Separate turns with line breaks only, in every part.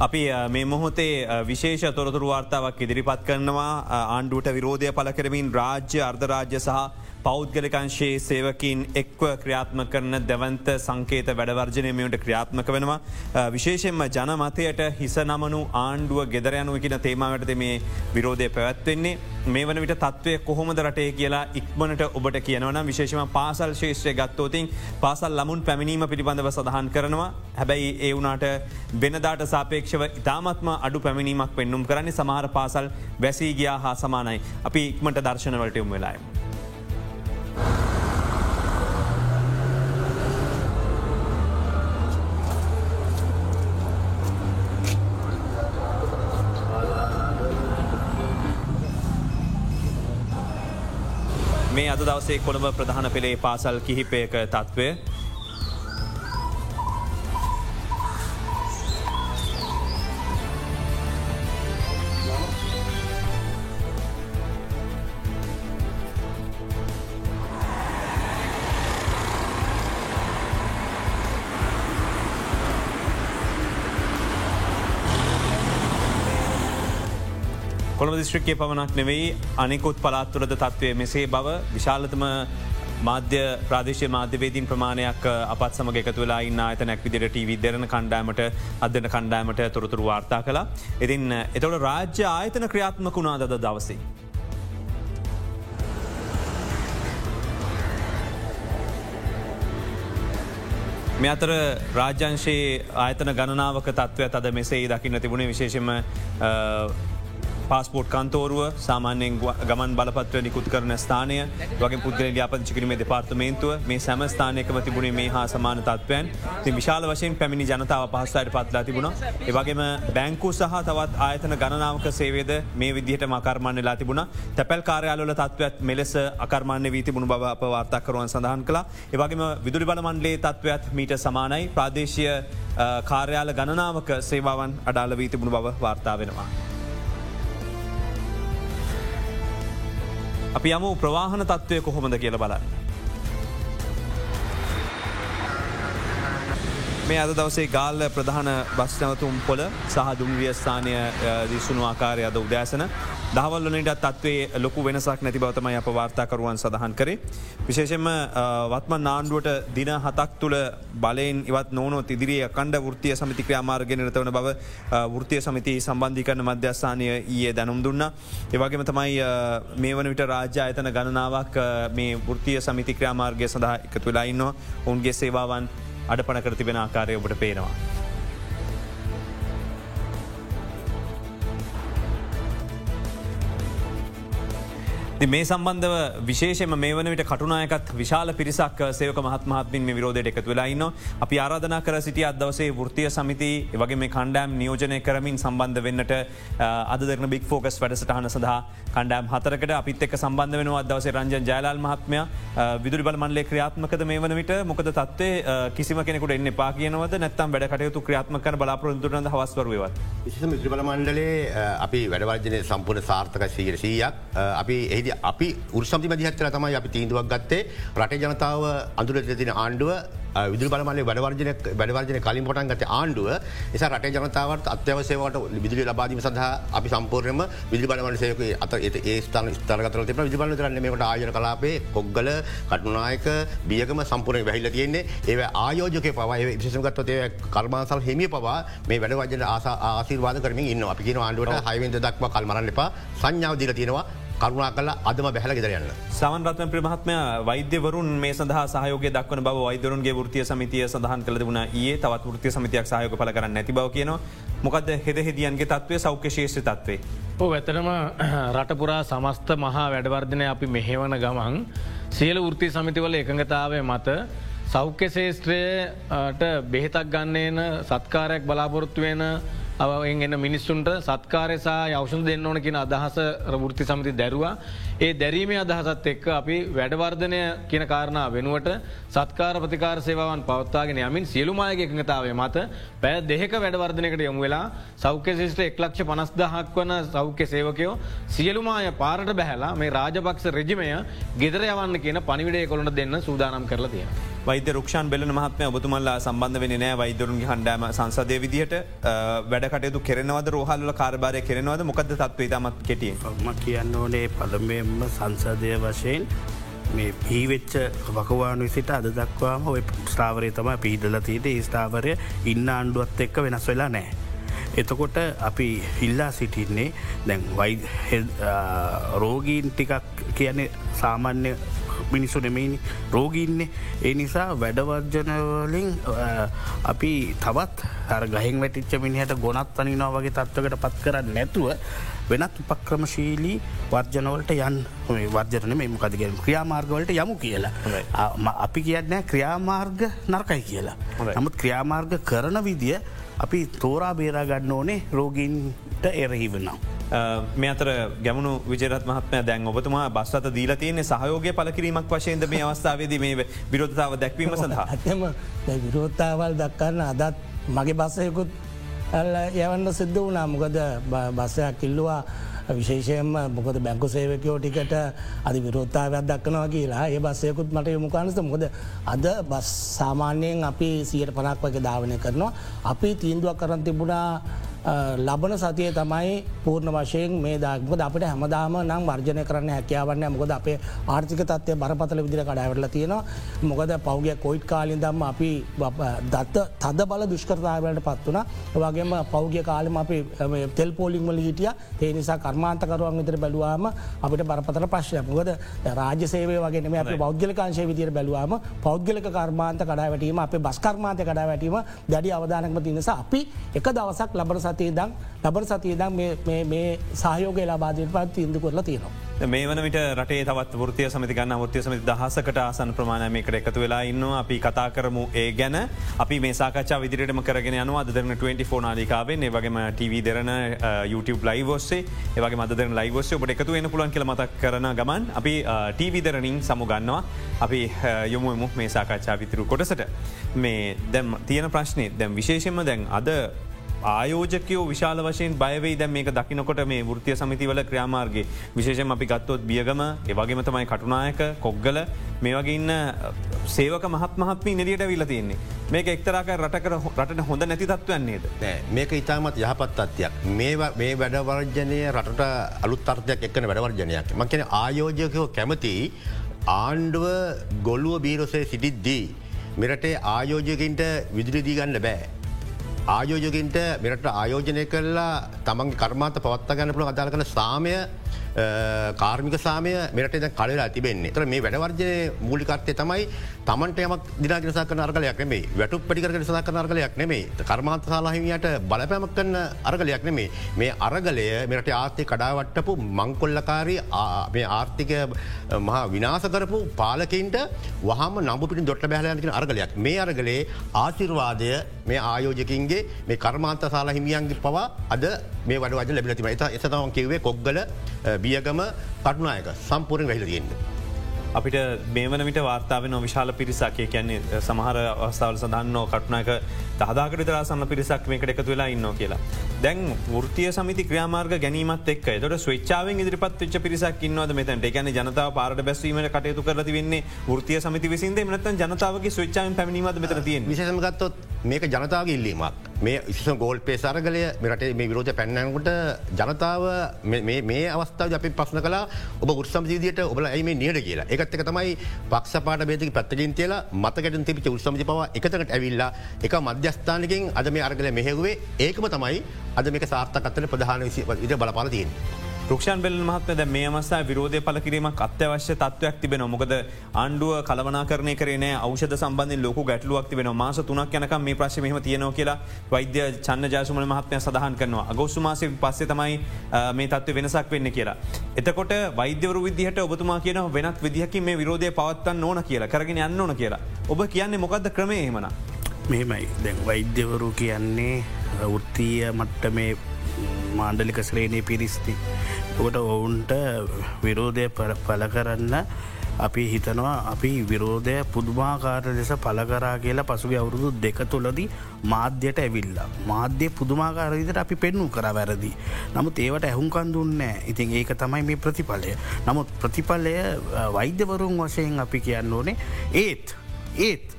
අපි මේ මොහොතේ විශේෂ තොරතුරු වාර්තාවක් ඉදිරිපත් කරනවා. ආණ්ඩුවට විරෝධය පල කරමින් රාජ්‍ය අර්ධරාජ්‍ය සහ පෞද්ගලිකංශයේ සේවකින් එක්ව ක්‍රියාත්ම කරන දැවන්ත සංකේත වැඩවර්ජනයමට ක්‍රියාත්මක වෙනවා. විශේෂෙන්ම ජනමතයට හිස නමනු ආණ්ඩුව ගෙදරයනුව කියන තේමාවටද මේ විරෝධය පැවැත්වෙන්නේ. මේ වන විට තත්වය කොහොමද රටේ කියලා ඉක්මනට ඔබට කියනවන විශේෂම පාසල් ශේෂත්‍රය ගත්තෝතින් පාසල් ලමුන් පැමිණීම පිළිබඳව සඳහන් කරනවා හැබැයි ඒ වුනාට වෙනදාට සාපේක්ෂව ඉතාමත්ම අඩු පැමිණීමක් පෙන්නුම් කරන්නේ සමහර පාසල් වැසී ගියා හා සමානයි අපි ඉක්මට දර්ශනවලට යොම් වෙලායි. මේ අද දවසේ කොළඹ ප්‍රධාන පෙළේ පාසල් කිහිපයක තත්ත්වය කොළඹ දිස්ත්‍රික්කය පමණක් නෙවෙයි අනෙකුත් පලාත්තුරද තත්ත්වය මෙසේ බව විශාලතම මාධ්‍ය ප්‍රාදේශ මාධ්‍යවේදීන් ප්‍රමාණයක් අපත් සමග එකතු වෙලා ඉන්න අත නැක් විදිරට විදරන කණ්ඩෑමට අදන කණ්ඩෑමට තොරතුරු වාර්තා කලා. ඉතින් එතවට රාජ්‍ය ආයතන ක්‍රියාත්මක වුණා දද දවසේ. මෙ අතර රාජ්‍යංශයේ ආයතන ගණනාවක තත්ත්වය අද මෙසේ දකින්න තිබුණේ විශේෂම පස්පෝට් කන්තෝරුව සාමාන්‍යෙන් ගමන් බලපත්‍ර නිකුත් කරන ස්ථානය. වගේ පුද්ගල ්‍යාපති කිරීම දෙපාර්තමේන්තුව මේ සැම ස්ථානයකම තිබුණේ මේ හා සමාන තත්වයන් ති විශාල වශයෙන් පැමිණි ජනතාව පහස්සයට පත්ලා තිබුණ. ඒවගේම බැංකු සහ තවත් ආයතන ගණනාවක සේවේද මේ විදිහට මකර්මණ්‍යලා තිබුණ. තැපැල් කාරයාලල තත්වත් මෙලෙස අකර්මාන්‍ය වී තිබුණු බව අප වාර්තාකරුවන් සඳහන් කලා ඒවගේම විදුලි බලමන්ලේ තත්ත්වයක් මීට සමානයි. ප්‍රාදේශය කාර්යාල ගණනාවක සේවාවන් අඩාල වී තිබුණු බව වාර්තා වෙනවා. අපි යමු ප්‍රවාහන තත්ත්වය කොහොමද කියල බලන්න. මේ අද දවසේ ගාල්ල ප්‍රධාන බස්නවතුම් පොල සහ දුම්විය ස්ථානය දිස්සුණු ආකාරය අද උදෑසන දහවල්ලනට තත්වේ ලොකු වෙනසක් නැති බවතමයි අප වාර්තාකරුවන් සඳහන් කරේ. විශේෂෙන්ම වත්ම නාණ්ඩුවට දින හතක් තුළ බලයෙන් ඉවත් නෝනො ඉදිරිිය කණ්ඩ වෘතිය සමිති ක්‍රාමාර්ගෙනනතවන බව වෘතිය සමිති සම්බන්ධිකරන මධ්‍යස්ථානය ඊයේ දැනුම් දුන්න. ඒවගේම තමයි මේ වන විට රාජ්‍ය අයතන ගණනාවක් මේ වෘතිය සමිති ක්‍රාමාර්ගය සඳහා එකතු වෙලාඉන්නවා ඔවුන්ගේ සේවාවන් අඩපන කරතිබෙන ආකාරය ඔබට පේනවා. මේ සම්බන්ධව විශේෂම මේ වන විට කටුනායකත් විශාල පිරිසක් සේවක මහත්මහත්මින් මේ විරෝධයට එකතු වෙලායින්න අපි ආරාධනා කර සිටිය අදවසේ වෘතිය සමිති වගේ මේ කණ්ඩෑම් නියෝජනය කරමින් සම්බන්ධ වෙන්නට අදරන බික් ෆෝකස් වැඩසටහන සඳහා කණ්ඩෑම් හතරකට අපිත් එක් සම්බන්ධ වෙන අදවසේ රංජන් ජයලාල් මහත්මය විදුරි බල මන්ලේ ක්‍රියාත්මකද මේ වන විට? මොකද තත්වේ කිසිම කෙනෙකුට එන්න පා කියනවද? නැත්තම් වැඩ කටයුතු ක්‍රියාත්ම කර බලාපොරොන්තුරද හවස්වරුවත්
විසිම බල මණ්ඩලේ අපි වැඩවර්ජනය සම්පූර්ණ සාර්ථක සීර සීයක් අපි එහි අපි උරසම්ති මදිහත්තර තමයි අපි තීන්දුවක් ගත්තේ. රට ජනතාව අඳුරට තින ආණ්ඩුව විදුර බලමලේ වැඩවර්ජන වැඩවර්ජන කලින් පොටන් ගත ආණ්ඩුව. එස රට ජනතාවට අත්‍යවසේවට විදුලි ලබාදීම සඳහා අපි සම්පූර්යම විදි බලමල සයක අත ඒ ස්ථාන ස්ථරගතර තින විදිබල රන්න මේට ආයන කලාපේ කොග්ගල කටුනායක බියගම සම්පූර්ය වැහිල තියෙන්නේ. ඒ ආයෝජක පවය විශෂගත්වතය කර්මාසල් හිමිය පවා මේ වැඩවජන ආසිර්වාද කරමින් ඉන්න අපි කියන ආණ්ඩුවට හයිවෙන්ද දක්ව කල්මරන්න එපා. සංඥාව දිල තියෙනවා කරුණා කල අදම බැහල ගෙදරයන්න.
සමන්රත්න ප්‍රමහත්මය වෛද්‍යවරුන් මේ සඳහ සහයෝග දක්වන බව වෛදරුන්ගේ ෘතිය සමිතිය සඳහන් කළ වුණ ඒ තවත් ෘතිය සමිතියක් සහයෝග පල කරන්න නැති බව කියන මොකද හෙද හෙදියන්ගේ තත්වය සෞඛ්‍යශේෂ තත්වේ.
ඕ ඇතනම රටපුරා සමස්ත මහා වැඩවර්ධනය අපි මෙහෙවන ගමන් සියල ෘති සමිතිවල එකඟතාවය මත සෞඛ්‍ය ශේෂත්‍රයට බෙහෙතක් ගන්නේන සත්කාරයක් බලාපොරොත්තුවෙන අවෙන් එන්න මිනිස්සුන්ට සත්කාරසා යවෂන් දෙන්න ඕන කියෙන අදහස රෘත්ති සමති දැරවා. ඒ දැරීමේ අදහසත් එක්ක අපි වැඩවර්ධනය කියන කාරණා වෙනුවට සත්කාර ප්‍රතිකාර සේවාවන් පවත්තාගෙන යමින් සියලුමායක එකඟතාවේ මත පැෑ දෙක වැඩවර්ධනකට යොමු වෙලා සෞඛ්‍ය ශිෂ්ට එක්ලක්ෂ පනස්දහක් වන සෞඛ්‍ය සේවකයෝ සියලුමාය පාරට බැහලා මේ රාජපක්ෂ රජමය ගෙදර යවන්න කියන පනිවිඩේ කොළට දෙන්න සූදානම් කරලා තියෙන.
වෛද්‍ය රක්ෂන් බෙල මහත්ම ඔබතුමල්ලා සම්බන්ධ වෙන නෑ වෛදරුන්ගේ හන්ඩෑම සංසදය විදිහට වැඩකටයුතු කෙරෙනවද රෝහල්ල කාරබාරය කෙරෙනවද මොකද තත්වේ තමත් කෙටිය.
ම කියන්න ඕනේ පළමෙන්ම සංසදය වශයෙන් මේ පීවෙච්ච වකවානු සිට අද දක්වාම ඔය ස්ථාවරය තම පිහිදල තියට ඒ ස්ථාවරය ඉන්න ආණ්ඩුවත් එක්ක වෙනස් වෙලා නෑ. එතකොට අපි ඉල්ලා සිටින්නේ දැන් වයි රෝගීන් ටිකක් කියන්නේ සාමාන්‍ය මිනිස්සු නෙමයිනි. රෝගීන්නේ. ඒ නිසා වැඩවර්ජනවලින් අපි තවත් හර ගහෙන් වැටිච්ච මිනිහට ගොනත් අනිනා වගේ තත්වකට පත් කරන්න නැතුව වෙනත් උපක්‍රමශීලී වර්ජනවලට යන් වර්ජන මෙම කදගෙන ක්‍රියාමාර්ගවලට යමු කියලා. අපි කියන්න ක්‍රියාමාර්ග නර්කයි කියලා. නමුත් ක්‍රියාමාර්ග කරන විදිිය අපි තෝරා බේරා ගන්න ඕනේ රෝගීන්ට එරහිවෙනම්.
මේ අතර ගැමුණු විජරත් මහත්මය දැන් ඔබතුමා බස්සත දීල තියන්නේ සහයෝගය පලකිරීමක් වශයෙන්ද මේ අවස්ථාවේද මේ විරෝධතාව දැක්වීම සඳහා.
ඇතම විරෝධතාවල් දක්කන්න අදත් මගේ බස්සයකුත් යවන්න සිද්ධ වුණා. මොකද බස්සයක් කිල්ලවා විශේෂයෙන්ම මොකද බැංකු සේවකයෝ ටිකට අධි විරෝත්තාවයක් දක්නවා කියලා. ඒ බස්සයකුත් මට යොමුකානස්ත මොකද අද බස් සාමාන්‍යයෙන් අපි සියට පනක් වගේ ධාවනය කරනවා. අපි තීන්දුවක් කරන්න තිබුණා ලබන සතිය තමයි පූර්ණ වශයෙන් මේ දක්මද අපට හැමදාම නම් වර්ජනය කරන්න හැකියාවන්න මොකද අපේ ආර්ථික තත්වය බරපතල විදිර කඩාවටල තියෙනවා. මොකද පෞගගේ කොයිට් කාලින් දම්ම අපි දත්ත තද බල දුෂ්කරතාවලට පත් වන වගේම පෞගගේ කාලම අපි තෙල් පෝලිංවල හිටිය. ඒ නිසා කර්මාන්තකරුවන් විතර බැලවාම අපිට බරපතල ප්‍රශ්ය මොකද රාජ සේවය වගේ අප බෞද්ගලකාංශය විදිර බැලවාම පෞද්ගලක කර්මාන්ත කඩාවැටීම අප බස්කර්මාන්ත කඩාවැටීම දැඩි අවධානක්ම තිනිසා අපි එක දවසක් ලබර සතිය දම් ලබර සතිය දම් මේ සහයෝග ලබාදයට පත් තිීන්දු කරලා තියෙනවා.
මේ වන විට රටේ තවත් ෘතිය සමති ගන්න ෘතිය සමති දහසකට ආසන් ප්‍රමාණයමකට එකතු වෙලා ඉන්න අපි කතා කරමු ඒ ගැන. අපි මේ සාකච්ඡා විදිරටම කරගෙන යනවා. අදරන 24 නාලිකාවේ ඒ වගේම TV දෙරන YouTube ලයිවස්සේ ඒවගේ මදරන ලයිවස්ස ඔබට එකතු වෙන පුලන් කියල මතක් කරන ගමන් අපි TV දෙරනින් සමුගන්නවා අපි යොමුමු මේ සාකච්ඡා විතිරු කොටසට. මේ දැම් තියෙන ප්‍රශ්නය දැම් විශේෂෙන්ම දැන් අද ආයෝජකයෝ විශාල වශයෙන් බයවයි දැ මේක දකිනකොට මේ ෘතිය සමිතිවල ක්‍රාමාර්ගේ විශේෂම අපි ගත්තොත් බියගම ඒවගේම තමයි කටුනායක කොග්ගල මේ වගේ ඉන්න සේවක මහත් මහත්මී නිදියට විල තියන්නේ මේක එක්තරාක රටකර රට හොඳ නැති තත්වයන්නේද
මේක ඉතාමත් යහපත් අත්යක් මේ මේ වැඩවර්ජනය රට අලුත් අර්ථයක් එක්කන වැඩවර්ජනයක් මකන ආයෝජකයෝ කැමති ආණ්ඩුව ගොල්ලුව බීරොසේ සිටිද්දී. මෙරටේ ආයෝජකින්ට විදුලිදී ගන්න බෑ. ආයෝජකින්ට මෙරට ආයෝජනය කරලා තමන්ගේ කර්මාත පවත්ත ගන්න පුළ අදාල කන සාමය කාර්මික සාමය මෙට කලලා තිබෙන්නේ. තර මේ වැඩවර්ජය මූලිකර්තය තමයි තමන්ට යමක් දිනාගෙන කන අර්ගලයක් නෙමේ වැටු පටිකර සඳ කන අර්ගලයක් නෙමේ කර්මාන්ත සාලාහිමියට බලපෑමක් කන්න අර්ගලයක් නෙමේ මේ අරගලය මෙට ආර්ථය කඩාවට්ටපු මංකොල්ලකාරී මේ ආර්ථිකය මහා විනාස කරපු පාලකින්ට වහම නම්පිට දොට බැහලයනක අර්ගලයක්. මේ අරගලේ ආශිර්වාදය මේ ආයෝජකින්ගේ මේ කර්මාන්ත සාලා හිමියන්ගේ පවා අද මේ වඩ වජ ලැබිලතිම එත එසතවන් කිවේ කොග්ගල බියගම කටුනායක සම්පූරෙන් වැහිල තියෙන්න්නේ.
අපිට මේවනට වාර්තාව විශාල පිරිසක් කියන්නේ සමහර අවස්ථාවල සඳන්නෝ කටුනාක දහදාකට තරසන්න පිරිසක් මේකට එකතු වෙලා ඉන්න කියලා. දැන් ෘතිය සමති ක්‍රමාර්ග ගැනීමත් එක් තොට ස්වච්චාවෙන් ඉදිරිපත් ච්ච පිරිසක් ඉන්නවද මෙතැට ගැන ජනතාව පාරට බැස්වීමට කටයුතු කරති වෙන්නේ ෘතිය සමති විසින්ද මනත ජනතාවගේ ස්වච්චාවෙන් පැමිණීමද මෙතර තිය
විශසමගත්තොත් මේක ජනතාවගේ ඉල්ලීමක්. මේ විශෂ ගෝල් පේ සරගලය මෙරටේ මේ විරෝධ පැන්නකට ජනතාව මේ අවස්ථාව අපි පස්සන කලා ඔබ උත්සම්ජීදයට ඔබල ඇයි මේ නියට කියලා? එකත්තක තමයි පක්ෂපාට බේදක පත්තකින් තියලා මතකට තිපිච උත්සමජි පව එකතකට ඇවිල්ලා එක මධ්‍යස්ථානකින් අද මේ අරගල මෙහෙවේ ඒකම තමයි අද මේක සාර්ථකත්තන ප්‍රධාන ඉද බලපාලතියෙන්.
රක්ෂන් බෙල් මහත්ද මේ මසා විරෝධය පල කිරීමක් අත්‍යවශ්‍ය තත්වයක් තිබෙන මොකද ආණ්ඩුව කලවනා කරන කරන අවෂද සම්බන්ධ ලොක ගැටලුවක් තිබෙන මාස තුනක් යනක මේ ප්‍රශ්මම තියනව කියලා වෛද්‍ය චන්න ජාසුමන මහත්මය සඳහන් කරනවා අගෝස්සු මාසය පස්සේ තමයි මේ තත්ව වෙනසක් වෙන්න කියලා. එතකොට වෛද්‍යවරු විදිහට ඔබතුමා කියන වෙනත් විදිහකි මේ විරෝධය පවත්තන්න ඕන කියලා කරගෙන යන්න ඕන කියලා. ඔබ කියන්නේ මොකක්ද ක්‍රමේ එමන.
මෙමයි දැන් වෛද්‍යවරු කියන්නේ වෘත්තීය මට්ට මේ මාණ්ඩලික ශ්‍රේණය පිරිස්ති. ඔකට ඔවුන්ට විරෝධය පල කරන්න අපි හිතනවා අපි විරෝධය පුදුමාකාර ලෙස පලකරා කියලා පසුගේ අවුරුදු දෙක තුළදී මාධ්‍යයට ඇවිල්ලා. මාධ්‍ය පුදුමාකාරවිදිට අපි පෙන්නු කර වැරදි. නමුත් ඒවට ඇහුන්කන් දුන්නෑ ඉතින් ඒක තමයි මේ ප්‍රතිඵලය. නමුත් ප්‍රතිඵලය වෛද්‍යවරුන් වශයෙන් අපි කියන්න ඕනේ ඒත් ඒත්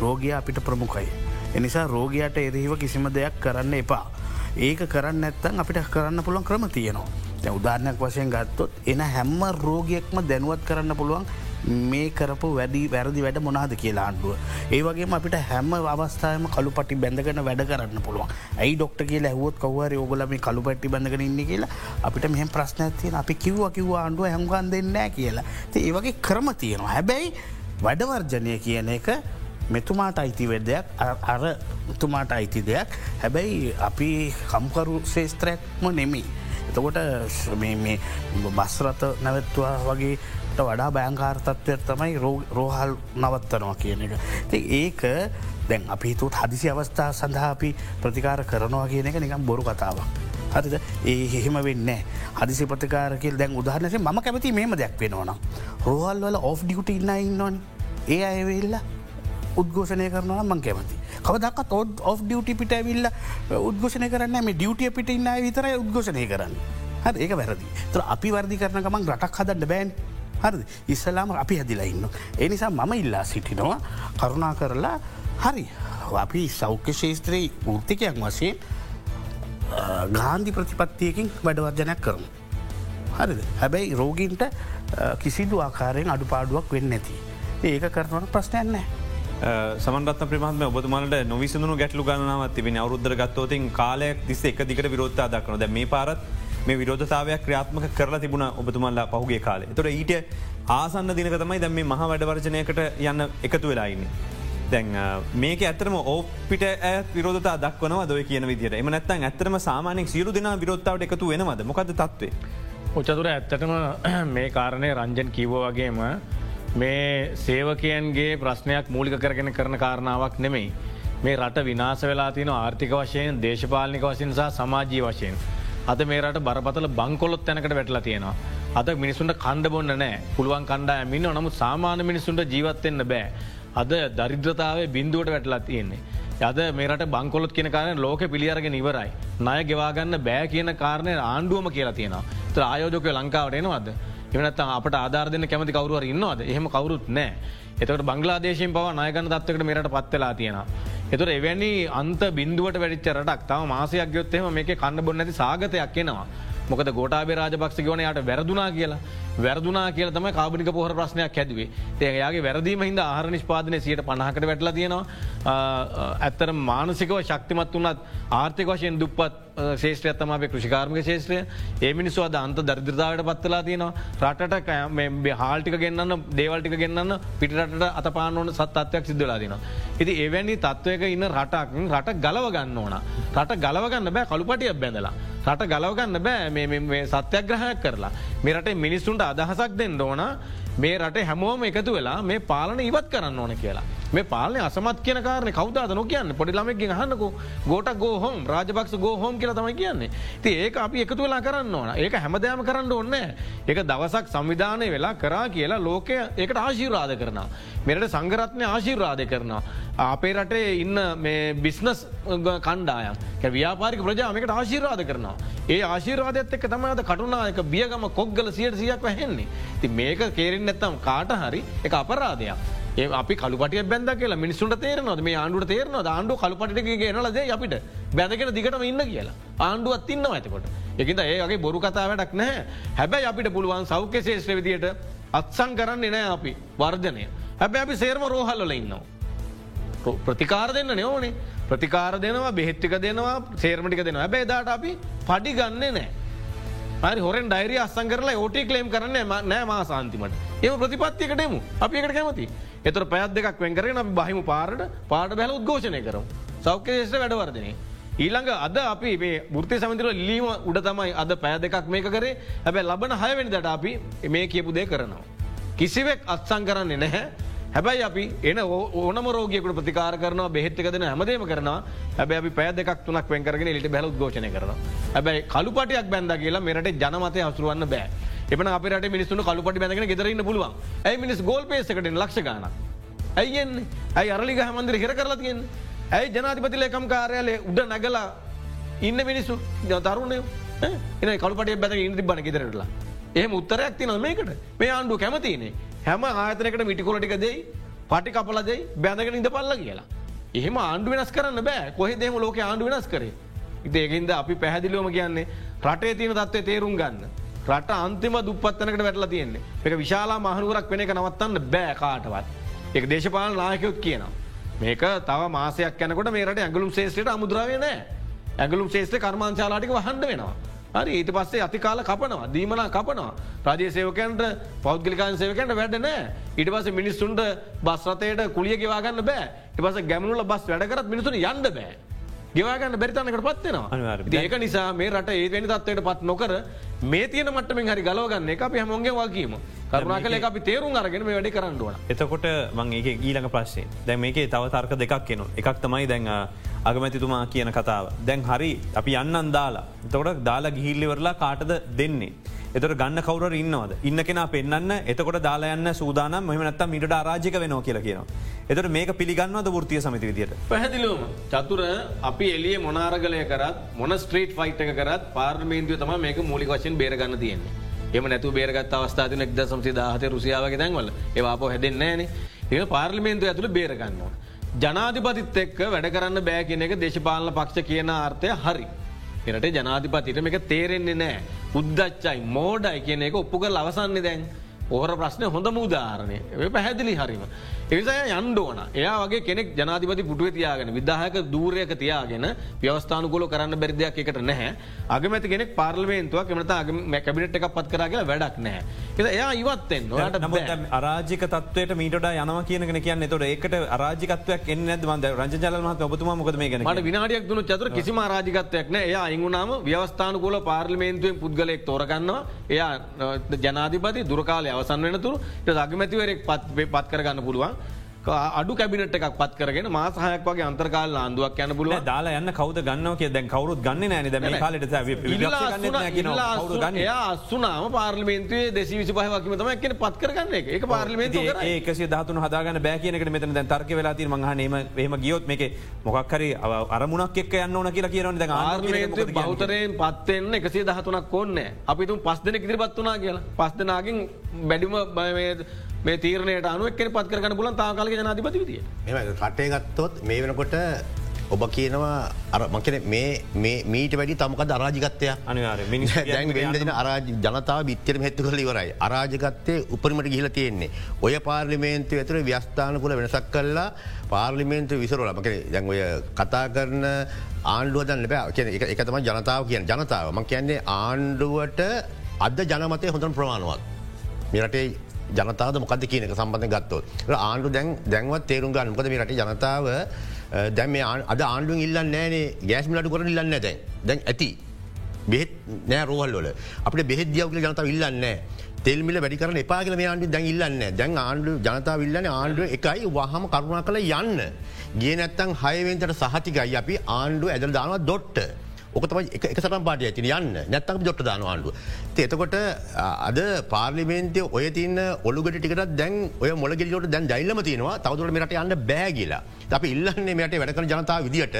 රෝගය අපිට ප්‍රමුඛයි. එනිසා රෝගයට එරහිව කිසිම දෙයක් කරන්න එපා. ඒක කරන්න ඇත්තන් අපිට කරන්න පුළුවන් ක්‍රම තියනවා. උදාරණයක් වශයෙන් ගත්තොත් එන හැම්ම රෝගයෙක්ම දැනුවත් කරන්න පුළුවන් මේ කරපු වැඩි වැරදි වැඩ මොනාද කියලා ආණ්ඩුව. ඒ වගේ අපිට හැම අවස්ථාවම කළු පටි බැඳගෙන වැඩ කරන්න පුළුවන් ඇයි ඩොක්ට කියලා ඇහුවොත් කවර යෝගල මේ කළු පටි බඳගෙන ඉන්න කියලා අපිට මෙහම ප්‍රශ්නඇතිය අපි කිව්ව කිව්ව ආණ්ඩුව හැම්ගන් දෙන්නෑ කියලා. ඒ වගේ ක්‍රම තියෙනවා හැබැයි වැඩවර්ජනය කියන එක මෙතුමාට අයිති වෙදයක් අර තුමාට අයිති දෙයක් හැබැයි අපි කම්කරු ශේස්ත්‍රයක්ම නෙමී. එතකොට බස්රත නැවත්වා වගේ වඩා බෑංකාර්තත්වය තමයි රෝහල් නවත්තනවා කියන එක. ති ඒක දැන් අපිතුත් හදිසි අවස්ථා සඳහා අපි ප්‍රතිකාර කරනවා කියන එක නිකම් බොරු කතාවක්. හරිද ඒ හෙම වෙන්න හදිසි ප්‍රතිකාරකල් දැන් උදාහරනසේ ම කැමති මේම දෙයක් වෙනවන. රෝහල් වල ඔෆ් ඩියුට ඉන්න ඉන්නවන් ඒ අයවෙල්ලා උද්ගෝෂණය කරනවා මං කැමති. කවදක් ඔොත් ඔෆ් ඩියුටි පිට ඇවිල්ල උද්ගෝෂණය කරන්න මේ ඩියුටිය පිට ඉන්න විතර උද්ගෝෂණය කරන්න. හ ඒක වැරදි. තර අපි වර්දි කරන ගමන් රටක් හදන්න බෑන් හරි ඉස්සලාම අපි හැදිලා ඉන්න. එනිසා මම ඉල්ලා සිටිනවා කරුණා කරලා හරි අපි සෞඛ්‍ය ශේස්ත්‍රී ෘතිකයක් වශයෙන් ගාන්ධි ප්‍රතිපත්තියකින් වැඩවර්ජනයක් කරමු. හරිද හැබැයි රෝගීන්ට කිසිදු ආකාරයෙන් අඩුපාඩුවක් වෙන්න ඇති. ඒක කරනවන ප්‍රශ්නයන්නෑ.
සමන්ත් ප්‍රමත්ම ඔබතුමලට නොවිසඳු ගැටලු ගන්නාවත් තිබෙන අවරුද්ධ ගත්තෝතින් කාලයක් තිස්ස එක දිකට විරෝත්තා දක්න ද මේ පාරත් මේ විරෝධතාවයක් ක්‍රියාත්මක කරලා තිබුණ ඔබතුමල්ලා පහුගේ කාලේ තොට ඊට ආසන්න දිනක තමයි දැම මේ මහ වැඩවර්ජනයකට යන්න එකතු වෙලායින්නේ. දැන් මේක ඇතරම ඕපිට ඇ විරෝධතා දක්වනව දොය කියන විදිට එම නැත්තන් ඇතරම සාමානයක් සියලු දෙනා විරෝත්තාවට එකතු වෙනවද මොකද තත්වේ.
ඔචතුර ඇත්තටම මේ කාරණය රංජන් කිව්ව වගේම මේ සේවකයන්ගේ ප්‍රශ්නයක් මූලික කරගෙන කරන කාරණාවක් නෙමෙයි. මේ රට විනාස වෙලා තින ආර්ථික වශයෙන් දේශපාලනික වශයෙන් සහ සමාජී වශයෙන්. අද මේරට බරපතල බංකොලොත් තැනකට වැටලා තියෙනවා. අද මිනිසුන්ට කණ්ඩ බොන්න නෑ පුළුවන් කණ්ඩා මින්න නමුත් සාමාන්‍ය මිනිසුන්ට ජීවත්වෙන්න බෑ. අද දරිද්‍රතාවේ බින්දුවට වැටලා තියෙන්නේ. යද මේරට බංකොලොත් කියන කාරන ලෝක පිළියරගෙන ඉවරයි. ණය ගෙවාගන්න බෑ කියන කාරණය ආණ්ඩුවම කියලා තියෙනවා. ත ආයෝජකය ලංකාවට එනවද. එමනත් අපට ආධාරධන කැමති කවරුවර ඉන්නවද එහෙම කවරුත් නෑ. එතකට බංගලාදේශයෙන් පව නායගන තත්වකට මේට පත්වෙලා තියෙනවා. එතුර එවැනි අන්ත බින්දුවට වැඩිච්ච රටක් තම මාසයක් ගයොත්තෙම මේක කන්න බොන්න ඇති සාගතයක් එනවා. මොකද ගෝටාබේ රාජපක්ෂ ගවන යට වැරදුනා කියලා වැරදුනා කියල තම කාබනික පොහර ප්‍රශ්නයක් හැදුවේ. ඒයාගේ වැරදීම හිද ආහර නිෂ්පාදනය සියට පණහකට වැටලා තියෙනවා. ඇත්තර මානසිකව ශක්තිමත් වනත් ආර්ථික වශයෙන් දුප්පත් ශේෂත්‍රය ඇත්තමාේ කෘෂිකාර්මික ශේත්‍රය ඒ මිනිස්ු අද අන්ත දර්දිරතාවට පත්වලා තියෙනවා. රටට හාල්ටික ගන්න දේවල්ටික ගන්න පිටට අත පානවන සත් අත්වයක් සිද්ධලා දින. ඉති එවැනි තත්ත්වයක ඉන්න රටක් රට ගලව ගන්න ඕන. රට ගලවගන්න බෑ කළුපටියක් බැඳලා. රට ගලවගන්න බෑ මේ සත්‍යග්‍රහයක් කරලා. මෙරට මිනිස්සුන්ට අදහසක් දෙන්න ඕන මේ රට හැමෝම එකතු වෙලා මේ පාලන ඉවත් කරන්න ඕන කියලා. මේ පාලන අසමත් කියන කාරන කවදාද නො කියන්න පොඩිලමක්ගේ හන්නකු ගෝට ගෝහොම රාජපක්ෂ ගෝහෝම කියලා තමයි කියන්නේ ති ඒක අපි එකතු වෙලා කරන්න ඕන ඒක හැමදෑම කරන්න ඔන්න ඒක දවසක් සංවිධානය වෙලා කරා කියලා ලෝකය ඒකට ආශීරාධ කරන. මෙරට සංගරත්නය ආශීර්වාධ කරනවා. අපේ රටේ ඉන්න බිස්නස් කණ්ඩායම් ව්‍යාපාරික ප්‍රජාමකට ආශීර්වාද කරනවා. ඒ ආශීර්වාදත් එක් තමයිද කටුනායක බියගම කොක්ගල සියට සියක් වැහෙන්නේ. ති මේක කේරෙන් නැත්තම් කාට හරි එක අපරාධයක්. ඒ අපි කළුපටිය බැඳ කියලා මිනිසුන්ට තේරනොද මේ ආණ්ඩුවට තේරන ආණ්ඩු කළුපටිගේ නලද අපිට. බැඳගෙන දිගටම ඉන්න කියලා. ආණ්ඩුවත් ඉන්න ඇතකොට එකද ඒගේ බොරු කතා වැඩක් නෑ හැබැයි අපිට පුළුවන් සෞඛ්‍ය ශේෂ්‍ර විදියට අත්සං කරන්න නෑ අපි. වර්ධනය. හැබැ අපි සේර්ම රෝහල්ල ඉන්නවා. ප්‍රතිකාර දෙන්න නෝනේ ප්‍රතිකාර දෙනවා බෙහෙත්තික දෙනවා සේර්මටික දෙනවා. හැබැයි දාට අපි පඩි ගන්න නෑ. හරි හොරෙන් ඩයිරිය අස්සන් කරලා ඕටි කලේම් කරන්න නෑ මා සාන්තිමට ඒ ප්‍රතිපත්තියකටෙමු අපි එකට කැමති එතර පැත් දෙක් වෙන්කරන බහිම පාරට. පාට බැල උද්ඝෝෂණය කරම්. සෞඛ්‍ය ේෂ වැඩවර්දනය. ඊළඟ අද අපි මේ ෘති සමතිර ලීම උඩ තමයි අද පෑ දෙකක් මේක කරේ. හැබැ ලබන හයවැනි දට අපි මේ කියපු දේ කරනවා. කිසිවෙක් අත්සං කරන්නේ නැහැ. හැබැයි අපි එන ඕනම රෝගයකට ප්‍රතිකාර කරන බෙහෙත්ක දෙන හැමදේම කරන හැබැ අපි පෑ දෙක් තුනක් වෙන්කරගෙන ලිට බැල ගෝෂණය කරන හැබැයි කළුපටයක් බැඳ කියලා මෙරට ජනමතය හසුරුවන්න බෑ. එපන අපට මිනිස්සු කළුපට බැඳගෙන ගෙදරන්න පුළුවන්. ඇයි මිනිස් ගෝල් පේසකට ලක්ෂ ගන ඇයිෙන් ඇයි අරලිග හමන්දිර හිර කරලා තියෙන් ඇයි ජනාතිපති ලේකම් කාරයාලේ උඩ නැගලා ඉන්න මිනිස්සු? තරුණය. එන කළුපට බැත ඉදි බන ගෙදරටලා. එහම උත්තරයක් තින මේකට? මේ ආණ්ඩු කැමතිනේ හැම ආතනකට මිටිකොලටික දෙයි පටි කපලදයි බැඳගෙන ඉඳ පල්ල කියලා. එහෙම ආණ්ඩු වෙනස් කරන්න බෑ. කොහෙ දෙම ලෝක ආණ්ඩු වෙනස් කරේ. ඉතේකින්ද අපි පැහැදිලිවම කියන්නේ රටේ තියෙන තත්වය තේරුම් ගන්න. රට අන්තිම දුපත්තනකට වැටලා තියෙන්නේ. එක විශාලා මහනුවරක් වෙන එක නවත්තන්න බෑ කාටවත්. එක දේශපාල නායකයොත් කියනවා. මේක තව මාසයක් යනකොට මේට ඇගලුම් ශේෂ්‍රයට අමුදුරාවේ නෑ. ඇගලුම් ශේෂ්‍ර කර්මාංශාලාටික වහන්ඩ වෙනවා. හරි ඊට පස්සේ අතිකාල කපනවා දීමන කපනවා. රජය සේවකන්ට පෞද්ගලිකාන් සේවකට වැඩ නෑ. ඉට පස මිනිස්සුන්ට බස්රතයට කුලිය ගෙවාගන්න බෑ. ඉපස ගැමනුල බස් වැඩකරත් මිනිසුන යන්න බෑ. ගෙවාගන්න බැරිතනකට පත්වෙනවා ඒක නිසා මේ රට ඒවැනි තත්වයට පත් නොකර මේ තියන මට්ටමින් හරි ගලවගන්න එක අපි හැමොන්ගේ වගේම කරුණා කල අපි තේරුම් අරගෙන මේ වැඩි කරන්නුවන
එතකොට මං ඒක ඊළඟ ප්‍රශ්ේ දැන් මේකේ තව තර්ක දෙකක් කෙනු එකක් තමයි දැන් අගමැතිතුමා කියන කතාව. දැන් හරි අපි යන්නන් දාලා. එතකොට දාලා ගිහිල්ලිවරලා කාටද දෙන්නේ. එතට ගන්න කවර ඉන්නවද ඉන්න කෙන පෙන්න්න එතකොට දාලායන්න සූදානම් මෙම නත්තම් මිට ආරාජික වෙනෝ කියලා කියනවා. එතට මේක පිළිගන්නවද ෘතිය සමති විදියට.
පැහැදිලුවම චතුර අපි එලිය මොනාරගලය කරත් මොන ස්ට්‍රීට් ෆයිට් එක කරත් පාර්මේන්තුව තම මේක මූලි වශයෙන් බේරගන්න තියෙන්නේ. එම නැතු බේරගත් අවස්ථාතින එක්ද සම්සි දාහත රුසියාවගේ දැන්වල ඒවාපෝ හැදෙන්නේන ඒ පාර්ලිමේන්තු ඇතුළ බේරගන්නවා. ජනාධිපතිත් එක්ක වැඩ කරන්න බෑ කියන එක දේශපාලන පක්ෂ කියන ආර්ථය හරි. එරට ජනාධිපතිට මේක තේරෙන්නේ නෑ. උද්දච්චයි මෝඩයි කියන එක ඔප්පු කල් අවසන්නේ දැන්. ඕහර ප්‍රශ්නය හොඳ මුදාරණය පැහැදිලි හරිම. එනිසය යන්ඩෝන එයා වගේ කෙනෙක් ජනාධිපති පුටුව තියාගෙන විදාහක දූරයක තියාගෙන ව්‍යවස්ථානකොල කරන්න බැරිදයක් එකට නැහැ. අගමැති කෙනෙක් පාර්ලමේන්තුවක් එමට කැබිනට් එකක් පත් කරගල වැඩක් නෑ. එ එයා ඉවත්තෙන්
නොට අරාජික තත්වයට මීට යනව කියන කියන්න. තොට ඒකට අරාජිකත්වයක් එන්න මද රජලමත් ඔබතුම මොකද මේ ගැන විනාඩියක් දුණු චතුර කිසිම රාජිකත්වයක් නෑ එයා ඉංගුනාම ව්‍යවස්ථානකොල පාර්ලිමේන්තුවෙන් පුද්ගලෙක් තෝරගන්නවා. එයා ජනාධිපති දුරකාලය අවසන් වෙනතුරු. අගමැතිවරෙක් පත් පත් කරගන්න පුළුවන් අඩු කැබිනට එකක් පත් කරගෙන මාසහයක් වගේ අන්තර්කාල ආන්දුවක් යන පුලුව දාලා යන්න කවද ගන්නව කිය දැන් කවරුත් ගන්න නෑන දැම කාලට
අස්සුනාම පාර්ලිමේන්තුවේ දෙසි විසි පහවකිම තම කියන පත් කරගන්න එක. පාර්ලිමේන්තු
ඒකසි ධාතුන හදාගන්න බෑකියනකට මෙතන දැන් තර්ක වෙලාති මහනේම එහම ගියොත් මේක මොක්හරි අරමුණක් එක් යන්න ඕන කියලා කියරන දැ ආර්ලිමේන්තු
බෞතරයෙන් පත්වෙන්න එකසේ දහතුනක් කොන්න අපිතුම් පස් දෙන ඉදිරිපත් වනා කියලා. පස් දෙනාගෙන් බැඩිම බය මේ තීරණයට අනුවක් පත් කරන පුලන් තාකාලක ජනාධිපති විදිිය
එම කටේ ගත්තොත් මේ වෙනකොට ඔබ කියනවා අර මකන මේ මීට වැඩි තමක අරාජිකත්තය දැන් අරාජ ජනතාව බිත්තර හෙත්තු කල ඉවරයි. අරාජකත්තය උපරිමට ගිහිල තියෙන්නේ. ඔය පාර්ලිමේන්තු ඇතුර ව්‍යස්ථානකුල වෙනසක් කල්ලා පාර්ලිමේන්තු විසරල මක දැන් ඔය කතා කරන ආණ්ඩුව දන්න බෑ. කියන එක තම ජනතාව කියන ජනතාව. ම කියන්නේ ආණ්ඩුවට අද ජනමතය හොඳන් ප්‍රමාණුවත්. මිරටේ ජනතාව මොකද කියනක සම්බඳධ ගත්තොත්. ආණ්ඩු දැන් දැන්වත් තේරුම් ගන්න. මොකද මේ රට ජනතාව දැම අද ආණ්ඩුව ඉල්ලන්න නෑනේ ගෑස්මිලට කර ඉල්ලන්න දැන්. දැන් ඇති. බෙත් නෑ රෝහල්ලොල අපට බෙහෙද දියවකල ජනතාව ඉල්ලන්න තෙල්මිල වැඩි කරන එපාගල මේ ආණ්ඩු දැන් ඉල්ලන්න දැන් ආණ්ඩු ජනතාව ඉල්ලන්න ආණ්ඩුව එකයි. වහම කරුණා කළ යන්න. ගේ නැත්තං හයවෙන්තට සහතිකයි. අපි ආණ්ඩුව ඇදල් දානවා දොට්ට. ඕකතම එක සටම් පාටිය ඇතින යන්න නැත්තම ජොට්ට දාන ආණ්ඩුව. එතකොට අද පාර්ලිමේන්තය ඔය තින්න ඔළුගට ටිකට දැන් ඔය මොලගෙලට දැන් ජයිල්ලම තියෙනවා තවදුරට මෙට යන්න බෑගිලා. අපි ඉල්ලන්නේ මෙට වැඩකන ජනතාව විදිට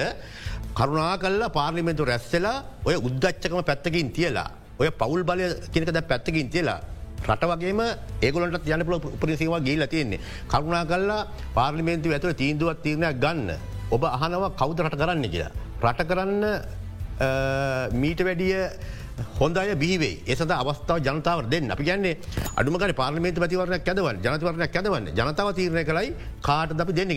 කරුණා කල්ල පාර්ලිමෙන්තු රැස්සලා ඔය උද්ගච්චකම පැත්තකින් තියලා ඔය පවුල් බලය කෙනක ද පැත්තකින් තියලා රට වගේම ඒගොලට යන පල උපරිසිවා ගේල තියෙන්නේ. කරුණා කල්ලා පාර්ලිමේන්තු ඇතුව තීන්දුවත් තිරණයක් ගන්න. ඔබ අහනවා කෞද රට කරන්න කියලා. රට කරන්න මීට වැඩිය හොඳ බිවේ ඒසද අවස්ථාව ජනතාව දෙන්න. අපි කියන්නේ අඩුමක පාර්මේන්ත පතිවරණයක් ඇදවන් ජනතවරණයක් ඇදවන්න ජනතාව තීරණය කලයි කාට අපි දෙන්න